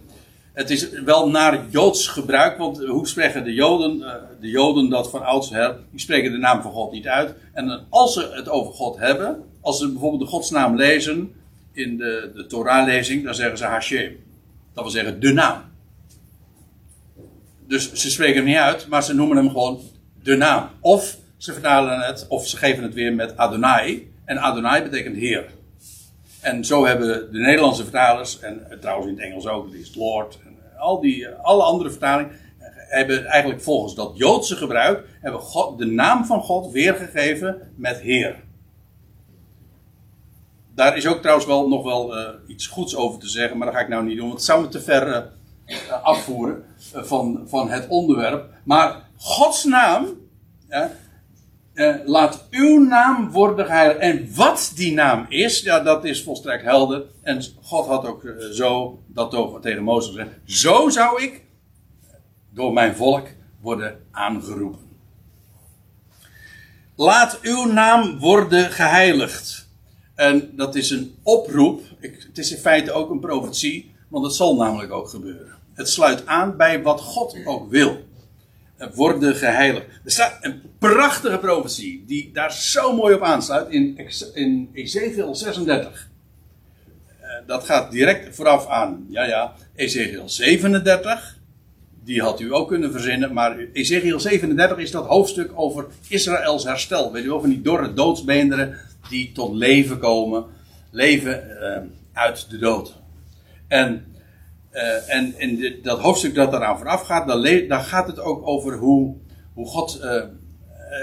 het is wel naar Joods gebruik, want hoe spreken de Joden, eh, de Joden dat van oudsher, die spreken de naam van God niet uit. En als ze het over God hebben, als ze bijvoorbeeld de godsnaam lezen in de, de Torah-lezing, dan zeggen ze Hashem. Dat wil zeggen de naam. Dus ze spreken hem niet uit, maar ze noemen hem gewoon de naam. Of ze vertalen het, of ze geven het weer met Adonai. En Adonai betekent Heer. En zo hebben de Nederlandse vertalers, en trouwens in het Engels ook, dat is Lord, en al die, alle andere vertalingen, hebben eigenlijk volgens dat Joodse gebruik, hebben God, de naam van God weergegeven met Heer. Daar is ook trouwens wel nog wel iets goeds over te zeggen, maar dat ga ik nou niet doen, want het zou me te ver afvoeren van, van het onderwerp. Maar Gods naam, uh, laat uw naam worden geheiligd. En wat die naam is, ja, dat is volstrekt helder. En God had ook uh, zo dat tegen Mozes gezegd. Zo zou ik door mijn volk worden aangeroepen. Laat uw naam worden geheiligd. En dat is een oproep. Het is in feite ook een profetie, want het zal namelijk ook gebeuren. Het sluit aan bij wat God ook wil worden geheiligd. Er staat een prachtige profetie die daar zo mooi op aansluit in, in Ezekiel 36. Uh, dat gaat direct vooraf aan, ja ja, Ezekiel 37. Die had u ook kunnen verzinnen, maar Ezekiel 37 is dat hoofdstuk over Israëls herstel. Weet u wel, van die dorre doodsbeenderen die tot leven komen, leven uh, uit de dood. En uh, en in dat hoofdstuk dat daaraan vooraf gaat, dan, gaat het ook over hoe, hoe God uh,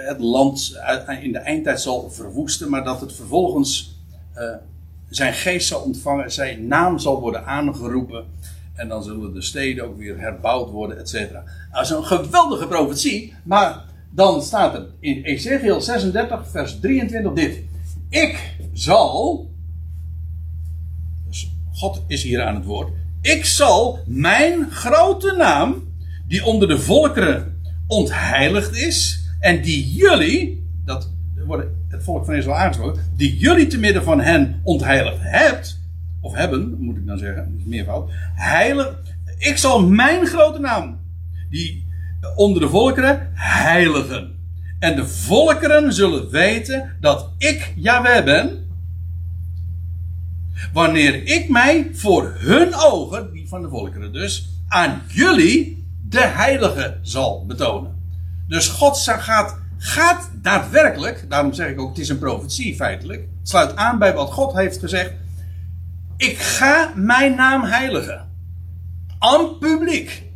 het land in de eindtijd zal verwoesten, maar dat het vervolgens uh, zijn geest zal ontvangen, zijn naam zal worden aangeroepen. En dan zullen de steden ook weer herbouwd worden, et cetera. Nou, is een geweldige profetie, maar dan staat er in Ezekiel 36, vers 23 dit. Ik zal, dus God is hier aan het woord, ik zal mijn grote naam, die onder de volkeren ontheiligd is, en die jullie, dat worden het volk van Israël aangesproken, die jullie te midden van hen ontheiligd hebt, of hebben, moet ik dan zeggen, meervoud, heilig, ik zal mijn grote naam, die onder de volkeren, heiligen. En de volkeren zullen weten dat ik Yahweh ben, Wanneer ik mij voor hun ogen, die van de volkeren dus, aan jullie de heilige zal betonen. Dus God gaat, gaat daadwerkelijk, daarom zeg ik ook, het is een profetie feitelijk. Sluit aan bij wat God heeft gezegd. Ik ga mijn naam heiligen. Aan publiek.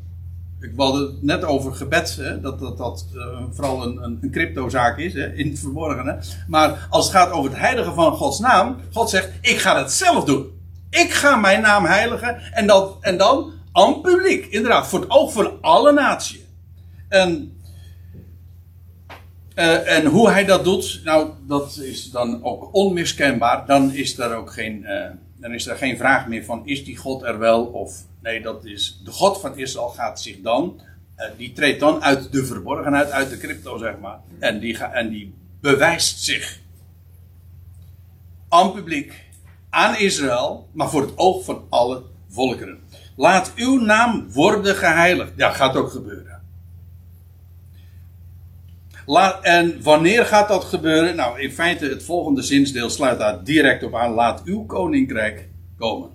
Ik wilde het net over gebed, hè, dat dat, dat uh, vooral een, een, cryptozaak is, hè, in het verborgene. Maar als het gaat over het heiligen van Gods naam, God zegt, ik ga het zelf doen. Ik ga mijn naam heiligen en, dat, en dan aan publiek, inderdaad, voor het oog van alle naties. En, uh, en hoe hij dat doet, nou, dat is dan ook onmiskenbaar. Dan is er ook geen, uh, dan is er geen vraag meer van, is die God er wel of Nee, dat is de God van Israël gaat zich dan, uh, die treedt dan uit de verborgenheid, uit de crypto zeg maar. En die, ga, en die bewijst zich aan publiek, aan Israël, maar voor het oog van alle volkeren. Laat uw naam worden geheiligd. Ja, gaat ook gebeuren. En wanneer gaat dat gebeuren? Nou, in feite, het volgende zinsdeel sluit daar direct op aan. Laat uw koninkrijk komen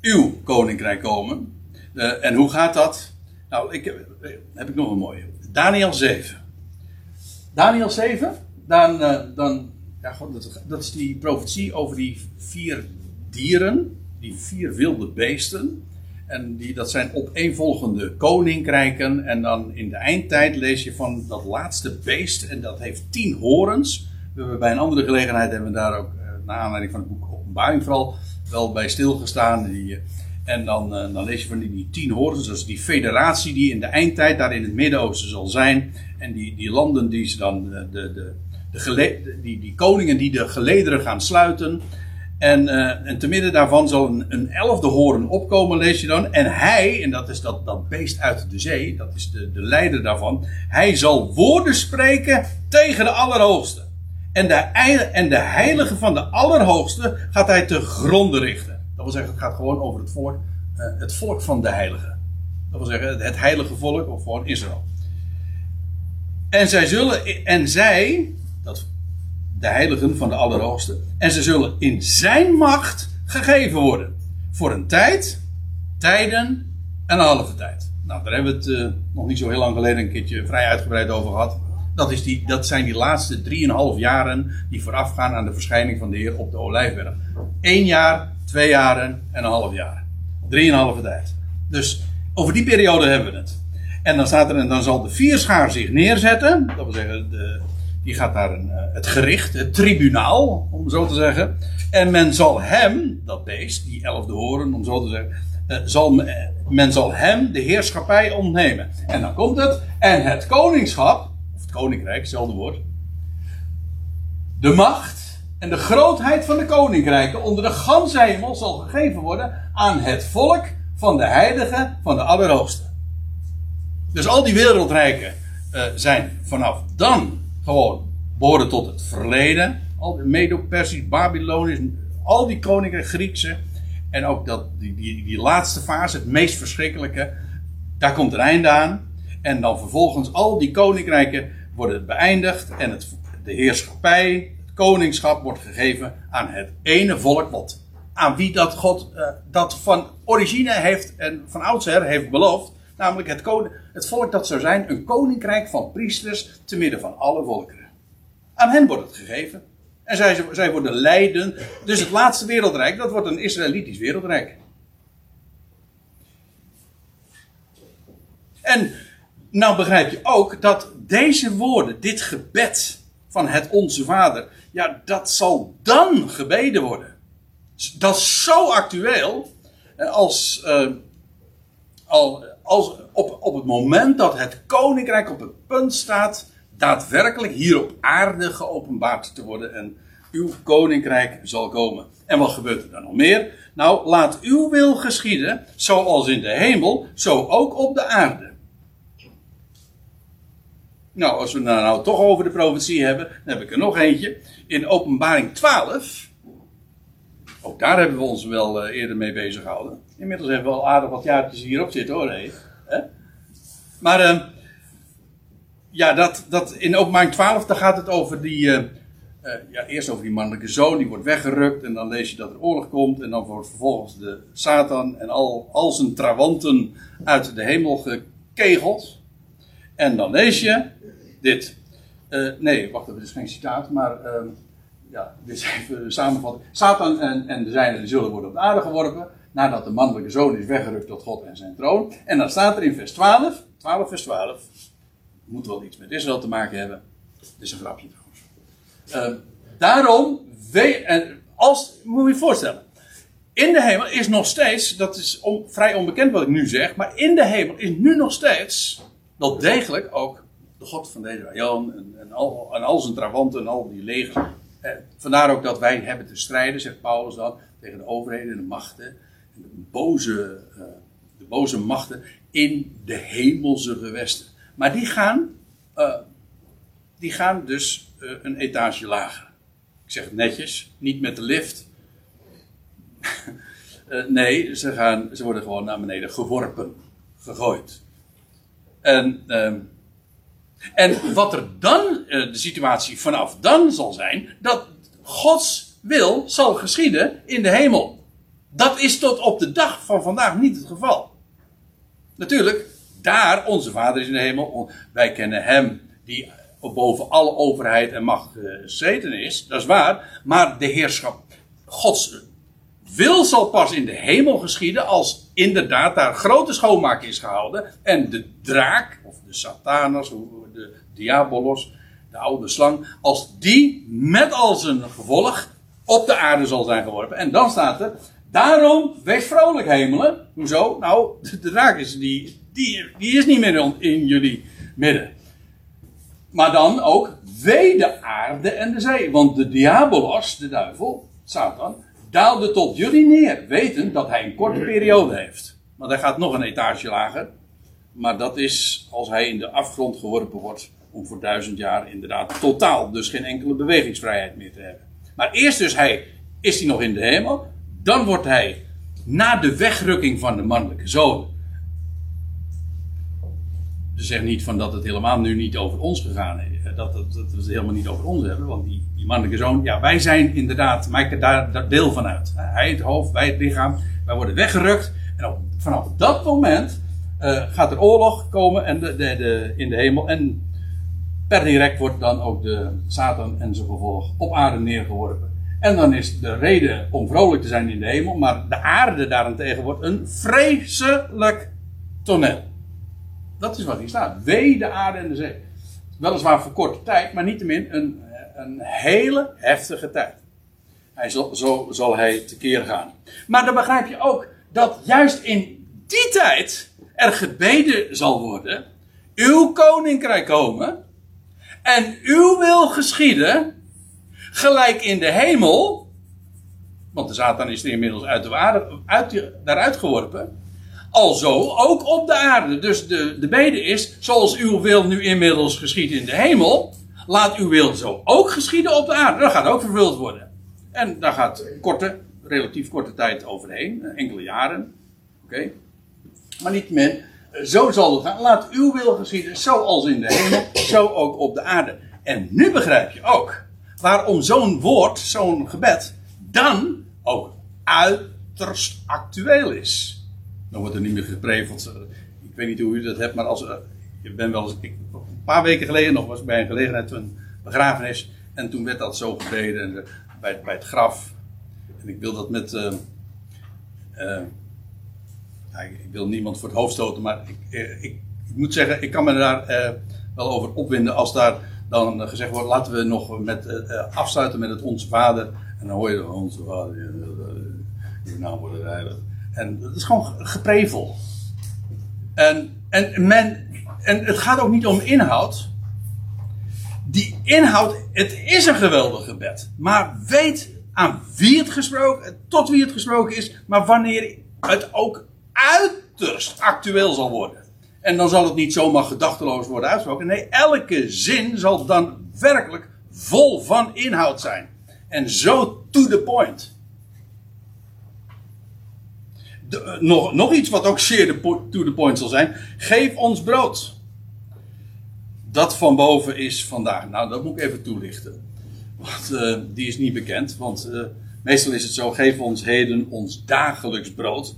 uw koninkrijk komen. Uh, en hoe gaat dat? Nou, ik, heb, heb ik nog een mooie. Daniel 7. Daniel 7, dan, uh, dan ja, dat, dat is die profetie over die vier dieren, die vier wilde beesten. En die, dat zijn opeenvolgende koninkrijken. En dan in de eindtijd lees je van dat laatste beest. En dat heeft tien horens. We hebben bij een andere gelegenheid hebben we daar ook, uh, naar aanleiding van het boek Openbaring vooral, wel bij stilgestaan. Die, en dan, uh, dan lees je van die, die tien horens, dus die federatie die in de eindtijd daar in het Midden-Oosten zal zijn. En die, die landen die ze dan, de, de, de, de die, die koningen die de gelederen gaan sluiten. En, uh, en te midden daarvan zal een, een elfde horen opkomen, lees je dan. En hij, en dat is dat, dat beest uit de zee, dat is de, de leider daarvan. Hij zal woorden spreken tegen de Allerhoogste. En de, en de heilige van de Allerhoogste gaat hij te gronden richten. Dat wil zeggen, het gaat gewoon over het volk, uh, het volk van de heilige. Dat wil zeggen, het heilige volk, of gewoon Israël. En zij zullen, en zij, de heiligen van de Allerhoogste, en ze zullen in zijn macht gegeven worden. Voor een tijd, tijden en een halve tijd. Nou, daar hebben we het uh, nog niet zo heel lang geleden een keertje vrij uitgebreid over gehad. Dat, is die, dat zijn die laatste drieënhalf jaren die voorafgaan aan de verschijning van de Heer op de Olijfberg. Eén jaar, twee jaren en een half jaar. Drieënhalve tijd. Dus over die periode hebben we het. En dan, staat er, en dan zal de vierschaar zich neerzetten. Dat wil zeggen, de, die gaat naar een, eh, het gericht, het tribunaal, om zo te zeggen. En men zal hem, dat beest, die elfde horen, om zo te zeggen, uh, zal, men zal hem de heerschappij ontnemen. En dan komt het, en het koningschap, koninkrijk, hetzelfde woord. De macht en de grootheid van de koninkrijken onder de ganse hemel zal gegeven worden aan het volk van de heilige van de Allerhoogste. Dus al die wereldrijken zijn vanaf dan gewoon behoren tot het verleden. Al de Medo-Persisch, Babylonisch, al die koninkrijken, Griekse. En ook dat, die, die, die laatste fase, het meest verschrikkelijke. Daar komt een einde aan. En dan vervolgens al die koninkrijken worden beëindigd en het, de heerschappij, het koningschap wordt gegeven aan het ene volk wat aan wie dat God uh, dat van origine heeft en van oudsher heeft beloofd. Namelijk het, het volk dat zou zijn een koninkrijk van priesters te midden van alle volkeren. Aan hen wordt het gegeven. En zij, zij worden leiden. Dus het laatste wereldrijk, dat wordt een Israëlitisch wereldrijk. En nou begrijp je ook dat deze woorden, dit gebed van het Onze Vader, ja, dat zal dan gebeden worden. Dat is zo actueel als, uh, als op, op het moment dat het koninkrijk op het punt staat daadwerkelijk hier op aarde geopenbaard te worden en uw koninkrijk zal komen. En wat gebeurt er dan nog meer? Nou, laat uw wil geschieden, zoals in de hemel, zo ook op de aarde. Nou, als we nou, nou toch over de profetie hebben, dan heb ik er nog eentje. In openbaring 12. Ook daar hebben we ons wel uh, eerder mee bezig gehouden. Inmiddels hebben we al aardig wat jaartjes hierop zitten hoor. Maar uh, ja, dat, dat in openbaring 12, daar gaat het over die, uh, eh, ja, eerst over die mannelijke zoon, die wordt weggerukt. En dan lees je dat er oorlog komt. En dan wordt vervolgens de Satan en al, al zijn trawanten uit de hemel gekegeld. En dan lees je dit. Eh, nee, wacht even, dit is geen citaat, maar ehm, ja, dit is even samenvatting. Satan en, en de zijnen zullen worden op de aarde geworpen. Nadat de mannelijke zoon is weggerukt tot God en zijn troon. En dan staat er in vers 12, 12 vers 12. Moet wel iets met Israël te maken hebben. Dit is een grapje trouwens. Ehm, daarom, we, als, moet je je voorstellen. In de hemel is nog steeds, dat is vrij onbekend wat ik nu zeg, maar in de hemel is nu nog steeds wel degelijk ook de God van deze Jan en, en, al, en al zijn trawanten en al die legers. Eh, vandaar ook dat wij hebben te strijden, zegt Paulus dan, tegen de overheden en de machten. Boze, uh, de boze machten in de hemelse gewesten. Maar die gaan, uh, die gaan dus uh, een etage lager. Ik zeg het netjes, niet met de lift. nee, ze, gaan, ze worden gewoon naar beneden geworpen, gegooid. En, uh, en wat er dan, de situatie vanaf dan zal zijn, dat Gods wil zal geschieden in de hemel. Dat is tot op de dag van vandaag niet het geval. Natuurlijk, daar, onze Vader is in de hemel, wij kennen Hem die boven alle overheid en macht gezeten is, dat is waar, maar de heerschap, Gods wil zal pas in de hemel geschieden als inderdaad daar grote schoonmaak is gehouden en de draak, of de satanas, de diabolos, de oude slang, als die met al zijn gevolg op de aarde zal zijn geworpen. En dan staat er, daarom wees vrolijk hemelen. Hoezo? Nou, de draak is, die, die, is niet meer in jullie midden. Maar dan ook, wee de aarde en de zee. Want de diabolos, de duivel, Satan, daalde tot jullie neer, wetend dat hij een korte periode heeft. Want hij gaat nog een etage lager. Maar dat is als hij in de afgrond geworpen wordt, om voor duizend jaar inderdaad totaal dus geen enkele bewegingsvrijheid meer te hebben. Maar eerst dus hij, is hij nog in de hemel, dan wordt hij na de wegrukking van de mannelijke zoon. Ze zeggen niet van dat het helemaal nu niet over ons gegaan is. Dat, dat, dat we het helemaal niet over ons hebben. Want die, die mannelijke zoon, ja, wij zijn inderdaad, maken daar, daar deel van uit. Hij het hoofd, wij het lichaam. Wij worden weggerukt. En vanaf dat moment uh, gaat er oorlog komen en de, de, de, in de hemel. En per direct wordt dan ook de Satan en zijn gevolg op aarde neergeworpen. En dan is de reden om vrolijk te zijn in de hemel. Maar de aarde daarentegen wordt een vreselijk toneel. Dat is wat hier staat. Wee de aarde en de zee. Weliswaar voor korte tijd, maar niettemin een, een hele heftige tijd. Hij zal, zo zal hij tekeer gaan. Maar dan begrijp je ook dat juist in die tijd er gebeden zal worden. Uw koninkrijk komen. En uw wil geschieden. Gelijk in de hemel. Want de Satan is er inmiddels uit de aarde, uit, daaruit geworpen. Alzo ook op de aarde. Dus de, de bede is, zoals uw wil nu inmiddels geschiet in de hemel, laat uw wil zo ook geschieden op de aarde. Dat gaat ook vervuld worden. En daar gaat korte, relatief korte tijd overheen, enkele jaren. Oké. Maar niet min, zo zal het gaan. Laat uw wil geschieden, zoals in de hemel, zo ook op de aarde. En nu begrijp je ook waarom zo'n woord, zo'n gebed, dan ook uiterst actueel is. Dan wordt er niet meer gepreveld. Ik weet niet hoe u dat hebt, maar als, uh, ik ben wel eens, ik, een paar weken geleden nog was bij een gelegenheid een begrafenis. En toen werd dat zo gebeden en, bij, bij het graf. En ik wil dat met. Ja, ik wil niemand voor het hoofd stoten, maar ik, ik, ik moet zeggen, ik kan me daar wel over opwinden als daar dan gezegd wordt: laten we nog met, afsluiten met het Onze Vader. En dan hoor je Onze Vader, naam wordt heilig. En dat is gewoon geprevel. En, en, men, en het gaat ook niet om inhoud. Die inhoud, het is een geweldig gebed. Maar weet aan wie het gesproken, tot wie het gesproken is, maar wanneer het ook uiterst actueel zal worden. En dan zal het niet zomaar gedachteloos worden uitgesproken. Nee, elke zin zal dan werkelijk vol van inhoud zijn. En zo to the point de, nog, nog iets wat ook zeer to the point zal zijn. Geef ons brood. Dat van boven is vandaag. Nou, dat moet ik even toelichten. Want eh, die is niet bekend. Want eh, meestal is het zo: geef ons heden ons dagelijks brood.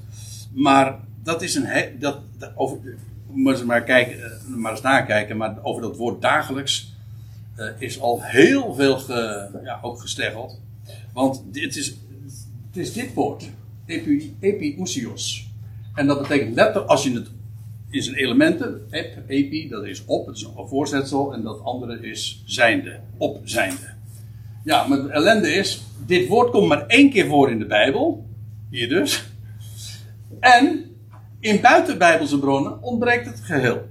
Maar dat is een. dat, over, moet maar, kijken, eh, maar eens nakijken. Maar over dat woord dagelijks eh, is al heel veel ge, ja, ook gesteggeld. Want dit is, het is dit woord: epi, epiousios. En dat betekent letterlijk, als je het in zijn elementen, ep, epi, dat is op, het is een voorzetsel. En dat andere is zijnde, op zijnde. Ja, maar het ellende is, dit woord komt maar één keer voor in de Bijbel. Hier dus. En in buitenbijbelse bronnen ontbreekt het geheel.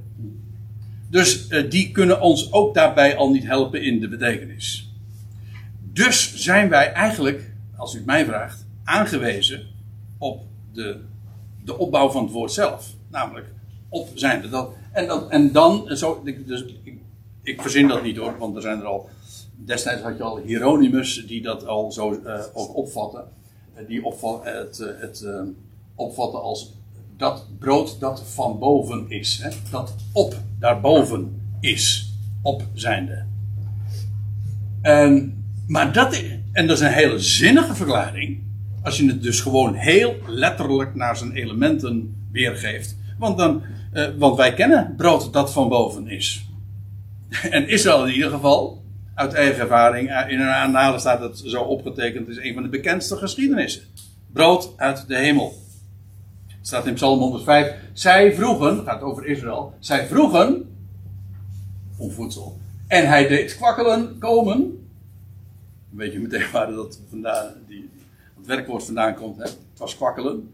Dus eh, die kunnen ons ook daarbij al niet helpen in de betekenis. Dus zijn wij eigenlijk, als u het mij vraagt, aangewezen op de, de opbouw van het woord zelf. Namelijk op zijn. Dat, en, dat, en dan, en zo, dus, ik, ik verzin dat niet hoor, want er zijn er al. Destijds had je al Hieronymus die dat al zo eh, ook opvatten. Eh, die opvat, het, eh, het eh, opvatten als dat brood dat van boven is. Hè? Dat op daarboven is. Op zijnde. En, maar dat is, en dat is een hele zinnige verklaring. Als je het dus gewoon heel letterlijk naar zijn elementen weergeeft. Want, dan, eh, want wij kennen brood dat van boven is. En Israël in ieder geval, uit eigen ervaring, eh, in een aanhalen staat het zo opgetekend, is een van de bekendste geschiedenissen. Brood uit de hemel. Staat in Psalm 105. Zij vroegen, gaat over Israël, zij vroegen om voedsel. En hij deed kwakkelen komen. Weet je meteen waar dat vandaan, die, het werkwoord vandaan komt. Hè? Het was kwakkelen.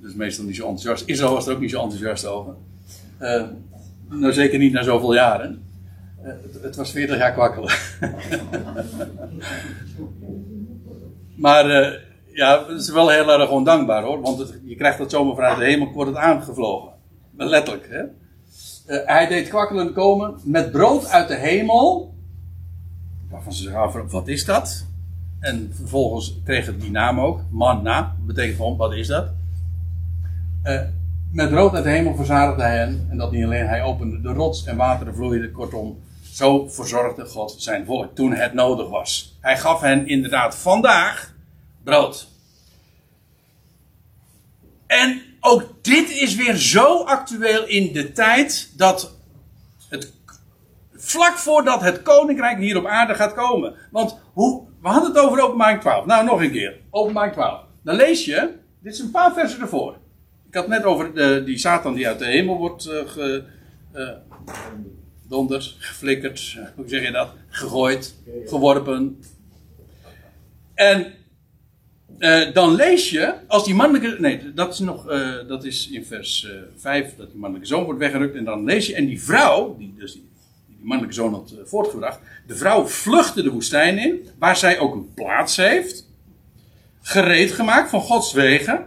Dus meestal niet zo enthousiast. Israël was er ook niet zo enthousiast over. Eh, nou, zeker niet na zoveel jaren. Eh, het, het was 40 jaar kwakkelen. maar eh, ja, het is wel heel erg ondankbaar hoor. Want het- je krijgt dat zomaar vanuit de hemel, wordt het aangevlogen. Letterlijk, hè. Eh, hij deed kwakkelen komen met brood uit de hemel. Waarvan ze zich afvragen, wat is dat? En vervolgens kreeg het die naam ook. Manna, betekent gewoon, wat is dat? Eh, met brood uit de hemel verzadigde hij hen. En dat niet alleen, hij opende de rots en wateren vloeiden. Kortom, zo verzorgde God zijn volk toen het nodig was. Hij gaf hen inderdaad vandaag brood. En ook dit is weer zo actueel in de tijd dat het vlak voordat het koninkrijk hier op aarde gaat komen. Want hoe, we hadden het over openbaring 12. Nou, nog een keer. Openbaring 12. Dan lees je, dit is een paar versen ervoor. Ik had net over de, die Satan die uit de hemel wordt eh ge, eh, geflikkerd, eh, hoe zeg je dat? Gegooid, geworpen. En eh, dan lees je, als die mannelijke. Nee, dat is nog. eh, dat is in vers eh 5, dat die mannelijke zoon wordt weggerukt. En dan lees je, en die vrouw, die dus die, die mannelijke zoon had eh, voortgebracht. De vrouw vluchtte de woestijn in, waar zij ook een plaats heeft. Gereed gemaakt van Gods wegen.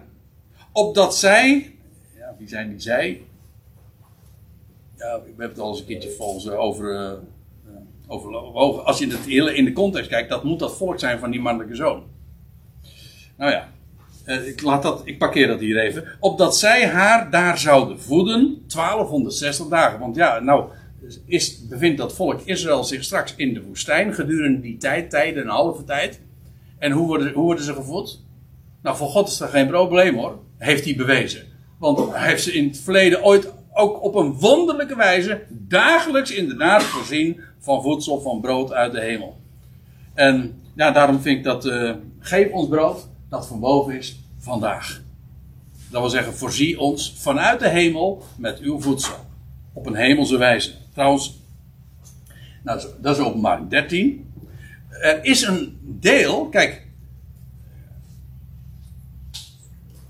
Opdat zij. Ja, wie zijn die zij? Ja, we hebben het al eens een keertje volgens eh, over. eh, eh, overwogen. Als je het hele in de context kijkt, dat moet dat volk zijn van die mannelijke zoon. Nou ja, eh, ik, laat dat, ik parkeer dat hier even. Opdat zij haar daar zouden voeden 1260 dagen. Want ja, nou is, bevindt dat volk Israël zich straks in de woestijn gedurende die tijd, tijden, een halve tijd. En hoe worden, hoe worden ze gevoed? Nou, voor God is dat geen probleem hoor. Heeft hij bewezen. Want hij heeft ze in het verleden ooit ook op een wonderlijke wijze dagelijks inderdaad voorzien van voedsel, van brood uit de hemel. En ja, daarom vind ik dat, eh, geef ons brood dat van boven is vandaag. Dat wil zeggen, voorzie ons vanuit de hemel met uw voedsel. Op een hemelse wijze. Trouwens, nou, dat is- openbaring 13. Er is een deel, kijk.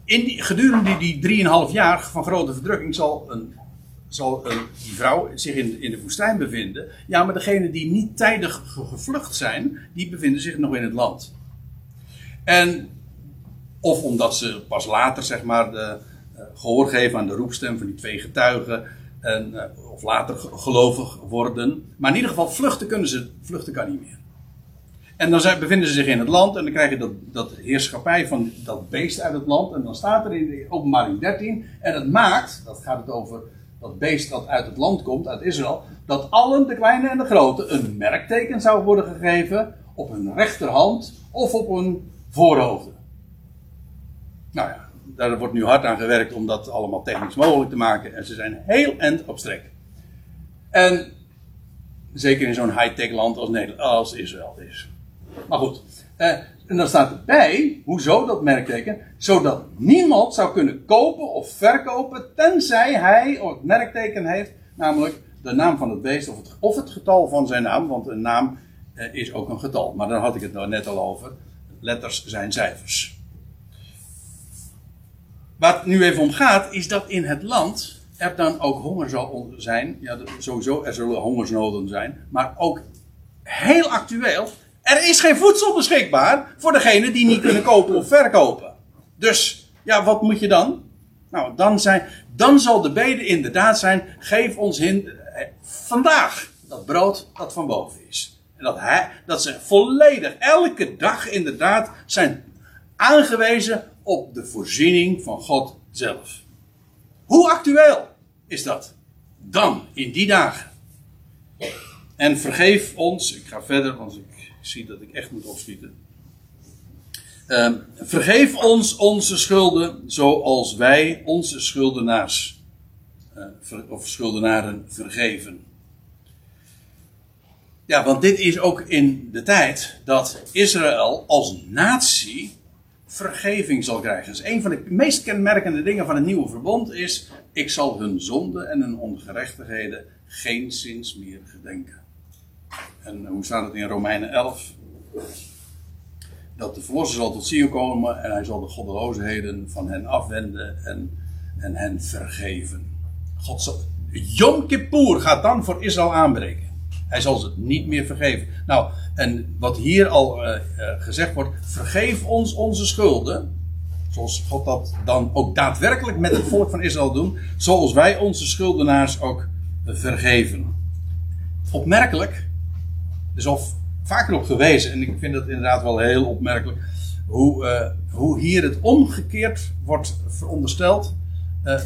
In die, gedurende die drieënhalf jaar van grote verdrukking zal, een, zal een, die vrouw zich in, in de woestijn bevinden. Ja, maar degenen die niet tijdig ge- gevlucht zijn, die bevinden zich nog in het land. En of omdat ze pas later, zeg maar, de, eh, gehoor geven aan de roepstem van die twee getuigen. En, eh, of later ge- gelovig worden. Maar in ieder geval, vluchten kunnen ze, vluchten kan niet meer. En dan zijn, bevinden ze zich in het land en dan krijg je dat, dat heerschappij van dat beest uit het land. En dan staat er in de openbaring 13. En het maakt, dat gaat het over dat beest dat uit het land komt, uit Israël, dat allen, de kleine en de grote, een merkteken zou worden gegeven op hun rechterhand of op hun voorhoofden. Nou ja, daar wordt nu hard aan gewerkt om dat allemaal technisch mogelijk te maken. En ze zijn heel end op strek. En zeker in zo'n high-tech land als, Nederland, als Israël is. Maar goed, eh, en dan staat erbij, hoezo dat merkteken? Zodat niemand zou kunnen kopen of verkopen, tenzij hij het merkteken heeft, namelijk de naam van het beest of het, of het getal van zijn naam, want een naam eh, is ook een getal. Maar daar had ik het nou net al over. Letters zijn cijfers. Het nu even om gaat, is dat in het land er dan ook honger zal zijn. Ja, sowieso, er zullen hongersnoden zijn. Maar ook heel actueel, er is geen voedsel beschikbaar voor degenen die niet kunnen kopen of verkopen. Dus, ja, wat moet je dan? Nou, dan, zijn, dan zal de bede inderdaad zijn: geef ons hin, eh, vandaag dat brood dat van boven is. En dat, hij, dat ze volledig, elke dag inderdaad, zijn aangewezen op de voorziening van God zelf. Hoe actueel is dat? Dan, in die dagen. En vergeef ons, ik ga verder, want ik zie dat ik echt moet opschieten. Uh, vergeef ons onze schulden, zoals wij onze schuldenaars uh, of schuldenaren vergeven. Ja, want dit is ook in de tijd dat Israël als natie vergeving zal krijgen. Dus een van de meest kenmerkende dingen van het nieuwe verbond is: ik zal hun zonde en hun ongerechtigheden geen zins meer gedenken. En hoe staat het in Romeinen 11? Dat de verlosser zal tot Sion komen en hij zal de goddeloosheden van hen afwenden en, en hen vergeven. God zal, Yom Kippur gaat dan voor Israël aanbreken. Hij zal ze niet meer vergeven. Nou, en wat hier al uh, gezegd wordt, vergeef ons onze schulden. Zoals God dat dan ook daadwerkelijk met het volk van Israël doet. Zoals wij onze schuldenaars ook vergeven. Opmerkelijk, er is al vaker op gewezen, en ik vind dat inderdaad wel heel opmerkelijk, hoe, uh, hoe hier het omgekeerd wordt verondersteld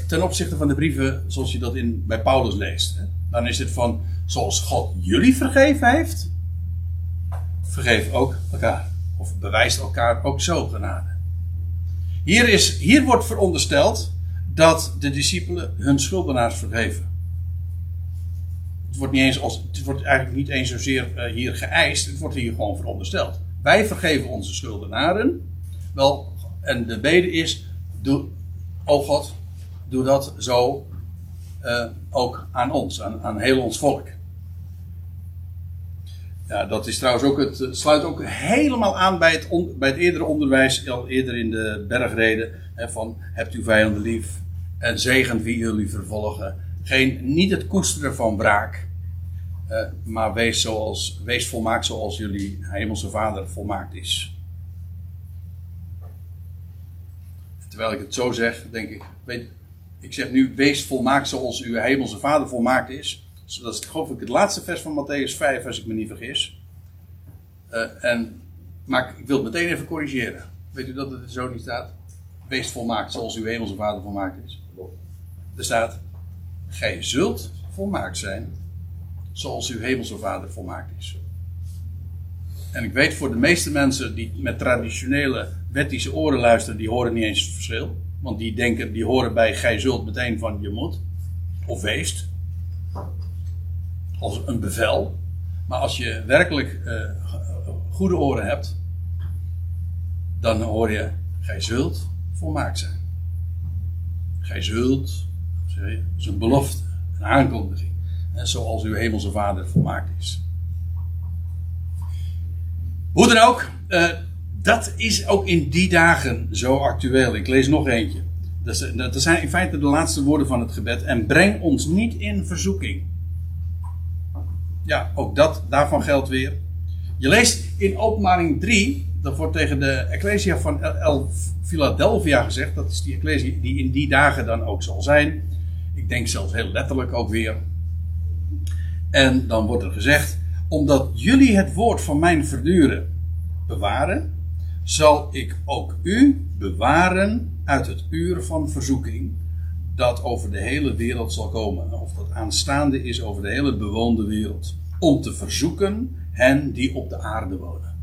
ten opzichte van de brieven zoals je dat in, bij Paulus leest. Hè. Dan is het van, zoals God jullie vergeven heeft, vergeef ook elkaar. Of bewijst elkaar ook zo genade. Hier, is, hier wordt verondersteld dat de discipelen hun schuldenaars vergeven. Het wordt, niet eens als, het wordt eigenlijk niet eens zozeer uh, hier geëist, het wordt hier gewoon verondersteld. Wij vergeven onze schuldenaren. Wel, en de bede is, doe, oh God, doe dat zo uh, ook aan ons, aan, aan heel ons volk. Ja, dat is trouwens ook het, sluit ook helemaal aan bij het, bij het eerdere onderwijs, al eerder in de bergreden, hè, van hebt u vijanden lief en zegent wie jullie vervolgen. Geen, niet het koesteren van braak, uh, maar wees, zoals, wees volmaakt zoals jullie hemelse vader volmaakt is. Terwijl ik het zo zeg, denk ik, weet, ik zeg nu, wees volmaakt zoals uw hemelse vader volmaakt is. Dat is geloof ik het laatste vers van Matthäus 5, als ik me niet vergis. Uh, en, maar ik wil het meteen even corrigeren. Weet u dat het er zo niet staat? Wees volmaakt zoals uw hemelse vader volmaakt is. Er staat, gij zult volmaakt zijn zoals uw hemelse vader volmaakt is. En ik weet voor de meeste mensen die met traditionele wettische oren luisteren, die horen niet eens het verschil. Want die denken, die horen bij gij zult meteen van je moet. Of weest als een bevel. Maar als je werkelijk uh, goede oren hebt, dan hoor je, gij zult volmaakt zijn. Gij zult, dat is een belofte, een aankondiging. En zoals uw hemelse vader volmaakt is. Hoe dan ook, uh, dat is ook in die dagen zo actueel. Ik lees nog eentje. Dat, zijn in feite de laatste woorden van het gebed. En breng ons niet in verzoeking. Ja, ook dat, daarvan geldt weer. Je leest in openbaring 3, dat wordt tegen de Ecclesia van El Philadelphia gezegd. Dat is die Ecclesia die in die dagen dan ook zal zijn. Ik denk zelfs heel letterlijk ook weer. En dan wordt er gezegd, omdat jullie het woord van mijn verduren bewaren, zal ik ook u bewaren uit het uur van verzoeking, dat over de hele wereld zal komen. Of dat aanstaande is over de hele bewoonde wereld. Om te verzoeken hen die op de aarde wonen.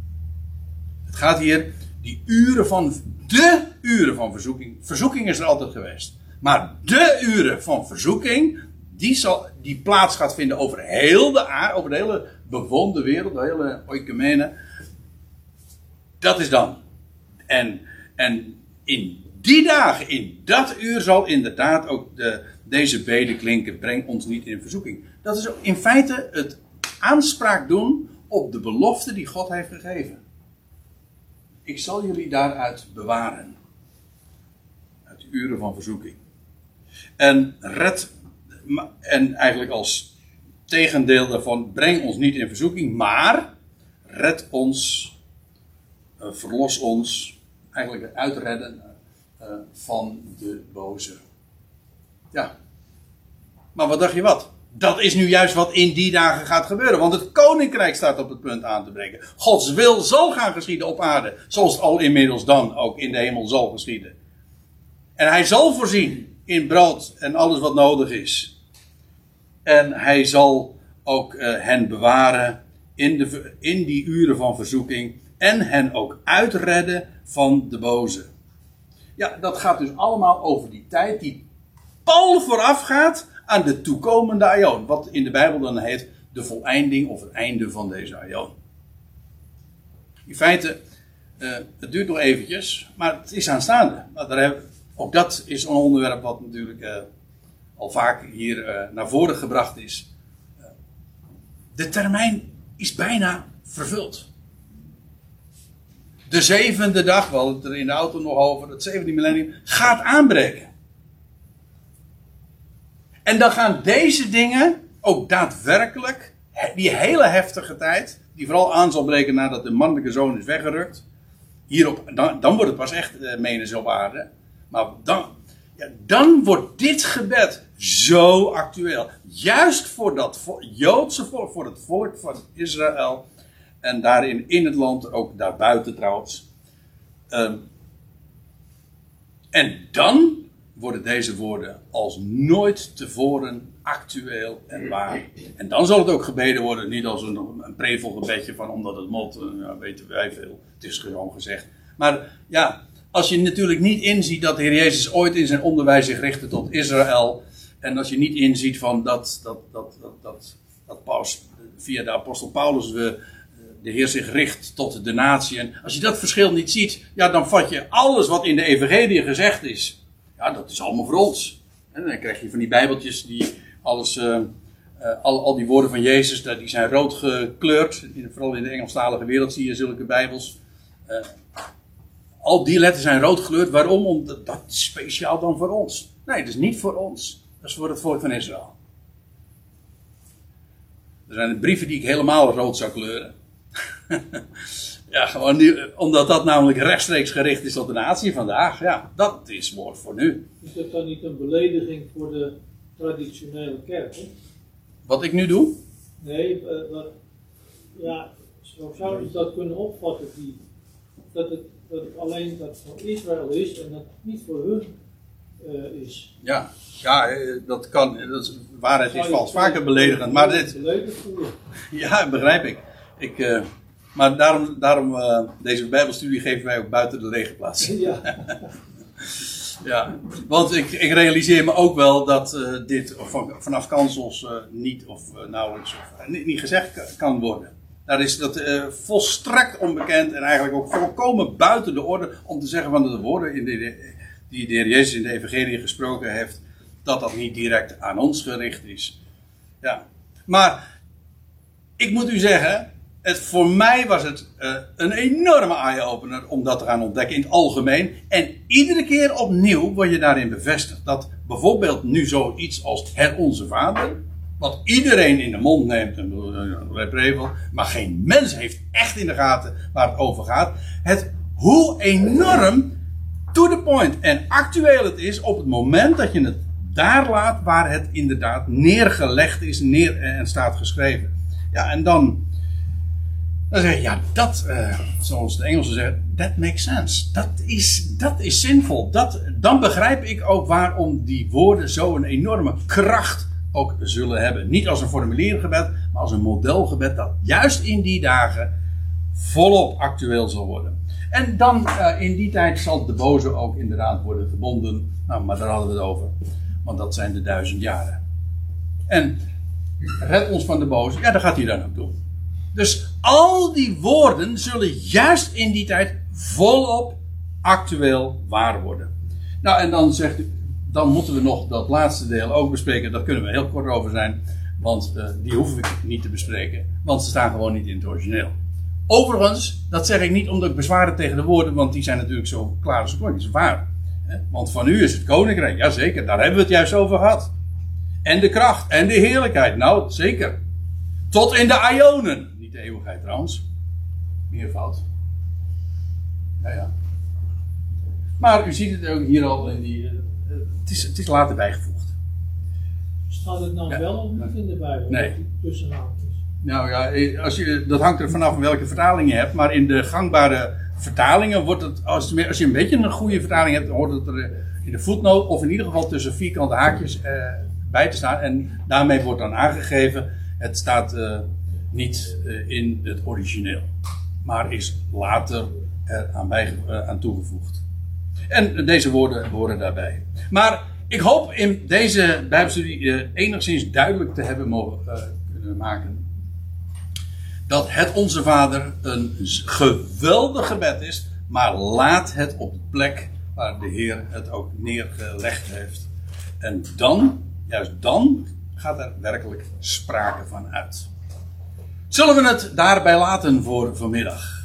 Het gaat hier, die uren van, de uren van verzoeking. Verzoeking is er altijd geweest. Maar de uren van verzoeking, die, zal, die plaats gaat vinden over heel de aarde, over de hele bewoonde wereld, de hele oikumene. Dat is dan. En, en in die dagen, in dat uur zal inderdaad ook de, deze bede klinken. Breng ons niet in verzoeking. Dat is in feite het aanspraak doen op de belofte die God heeft gegeven. Ik zal jullie daaruit bewaren. Uit de uren van verzoeking. En red, en eigenlijk als tegendeel daarvan, breng ons niet in verzoeking, maar red ons, verlos ons, eigenlijk uitredden uh, van de boze. Ja. Maar wat dacht je wat? Dat is nu juist wat in die dagen gaat gebeuren. Want het koninkrijk staat op het punt aan te breken. Gods wil zal gaan geschieden op aarde. Zoals het al inmiddels dan ook in de hemel zal geschieden. En hij zal voorzien in brood en alles wat nodig is. En hij zal ook uh, hen bewaren in, de, in die uren van verzoeking. En hen ook uitredden van de boze. Ja, dat gaat dus allemaal over die tijd die pal voorafgaat aan de toekomende aion. Wat in de Bijbel dan heet de voleinding of het einde van deze aion. In feite, uh, het duurt nog eventjes, maar het is aanstaande. Hebben, ook dat is een onderwerp wat natuurlijk uh, al vaak hier uh, naar voren gebracht is. de termijn is bijna vervuld. De zevende dag, we het er in de auto nog over, het zevende millennium, gaat aanbreken. En dan gaan deze dingen ook daadwerkelijk, die hele heftige tijd, die vooral aan zal breken nadat de mannelijke zoon is weggerukt. Hierop, dan, dan wordt het pas echt uh, menens op aarde. Maar dan, ja, dan wordt dit gebed zo actueel. Juist voor dat Joodse volk, voor het volk van Israël. En daarin in het land, ook daarbuiten trouwens. Um, en dan worden deze woorden als nooit tevoren actueel en waar. En dan zal het ook gebeden worden, niet als een, een prevelgebedje van omdat het mot, eh, weten wij veel. Het is gewoon gezegd. Maar ja, als je natuurlijk niet inziet dat de Heer Jezus ooit in zijn onderwijs zich richtte tot Israël. En als je niet inziet van dat, dat, dat, dat, dat, dat Paus, via de apostel Paulus we, de Heer zich richt tot de natie. En als je dat verschil niet ziet, ja, dan vat je alles wat in de evangelie gezegd is ja, dat is allemaal voor ons. En dan krijg je van die bijbeltjes die alles, uh, uh, al, al die woorden van Jezus, die zijn rood gekleurd. Vooral in de Engelstalige wereld zie je zulke bijbels. Uh, al die letters zijn rood gekleurd. Waarom? Omdat dat is speciaal dan voor ons. Nee, dat is niet voor ons. Dat is voor het volk van Israël. Er zijn brieven die ik helemaal rood zou kleuren. Ja, gewoon nu, omdat dat namelijk rechtstreeks gericht is tot de natie vandaag. Ja, dat is woord voor nu. Is dat dan niet een belediging voor de traditionele kerk? Hè? Wat ik nu doe? Nee, uh, ja, zo zou je dat kunnen opvatten. Die, dat, het, dat het alleen dat voor Israël is en dat het niet voor hun uh, is. Ja, ja eh, dat kan. Dat is, waarheid is vals vaker beledigend. Maar dit. Ja, begrijp ik. Ik. Uh, maar daarom, daarom uh, deze Bijbelstudie geven wij ook buiten de lege plaats. Ja. ja, want ik, ik, realiseer me ook wel dat uh, dit van, vanaf kansels uh, niet of nauwelijks of, niet, niet, gezegd kan worden. Daar is dat volstrekt onbekend en eigenlijk ook volkomen buiten de orde om te zeggen van de woorden in de, die de Heer Jezus in de Evangelie gesproken heeft, dat dat niet direct aan ons gericht is. Ja, maar ik moet u zeggen, het, voor mij was het uh, een enorme eye-opener om dat te gaan ontdekken in het algemeen. En iedere keer opnieuw word je daarin bevestigd. Dat bijvoorbeeld nu zoiets als het Onze Vader, wat iedereen in de mond neemt, een reprevel, maar geen mens heeft echt in de gaten waar het over gaat. Het, hoe enorm to the point en actueel het is op het moment dat je het daar laat waar het inderdaad neergelegd is neer, en staat geschreven. Ja, en dan Dan zeg je, ja, dat, uh, zoals de Engelsen zeggen, that makes sense. Dat is, dat is zinvol. Dat, dan begrijp ik ook waarom die woorden zo een enorme kracht ook zullen hebben. Niet als een formuliergebed, maar als een modelgebed dat juist in die dagen volop actueel zal worden. En dan uh, in die tijd zal de boze ook inderdaad worden gebonden. Nou, maar daar hadden we het over. Want dat zijn de duizend jaren. En red ons van de boze, ja, dat gaat hij dan ook doen. Dus al die woorden zullen juist in die tijd volop actueel waar worden. Nou, en dan zegt dan moeten we nog dat laatste deel ook bespreken. Daar kunnen we heel kort over zijn, want uh, die hoeven we niet te bespreken, want ze staan gewoon niet in het origineel. Overigens, dat zeg ik niet omdat ik bezwaren tegen de woorden, want die zijn natuurlijk zo klaar als is waar. Want van u is het koninkrijk, jazeker, daar hebben we het juist over gehad. En de kracht en de heerlijkheid, nou zeker. Tot in de Ionen de eeuwigheid trouwens. Meervoud. Ja, ja. Maar u ziet het ook hier al in die. Uh, het, is, het is later bijgevoegd. Staat het nou wel of niet in de Bijbel? Nee. Nou ja, eh, als je, dat hangt er vanaf welke vertaling je hebt. Maar in de gangbare vertalingen wordt het. Als, als je een beetje een goede vertaling hebt, dan hoort het er in de voetnoot. Of in ieder geval tussen vierkante haakjes eh, bij te staan. En daarmee wordt dan aangegeven. Het staat. Niet uh, in het origineel, maar is later er aan, bij, uh, aan toegevoegd. En deze woorden horen daarbij. Maar ik hoop in deze Bijbelstudie uh, enigszins duidelijk te hebben mogen kunnen maken dat het Onze Vader een geweldig gebed is, maar laat het op de plek waar de Heer het ook neergelegd heeft. En dan, juist dan, gaat er werkelijk sprake van uit. Zullen we het daarbij laten voor vanmiddag?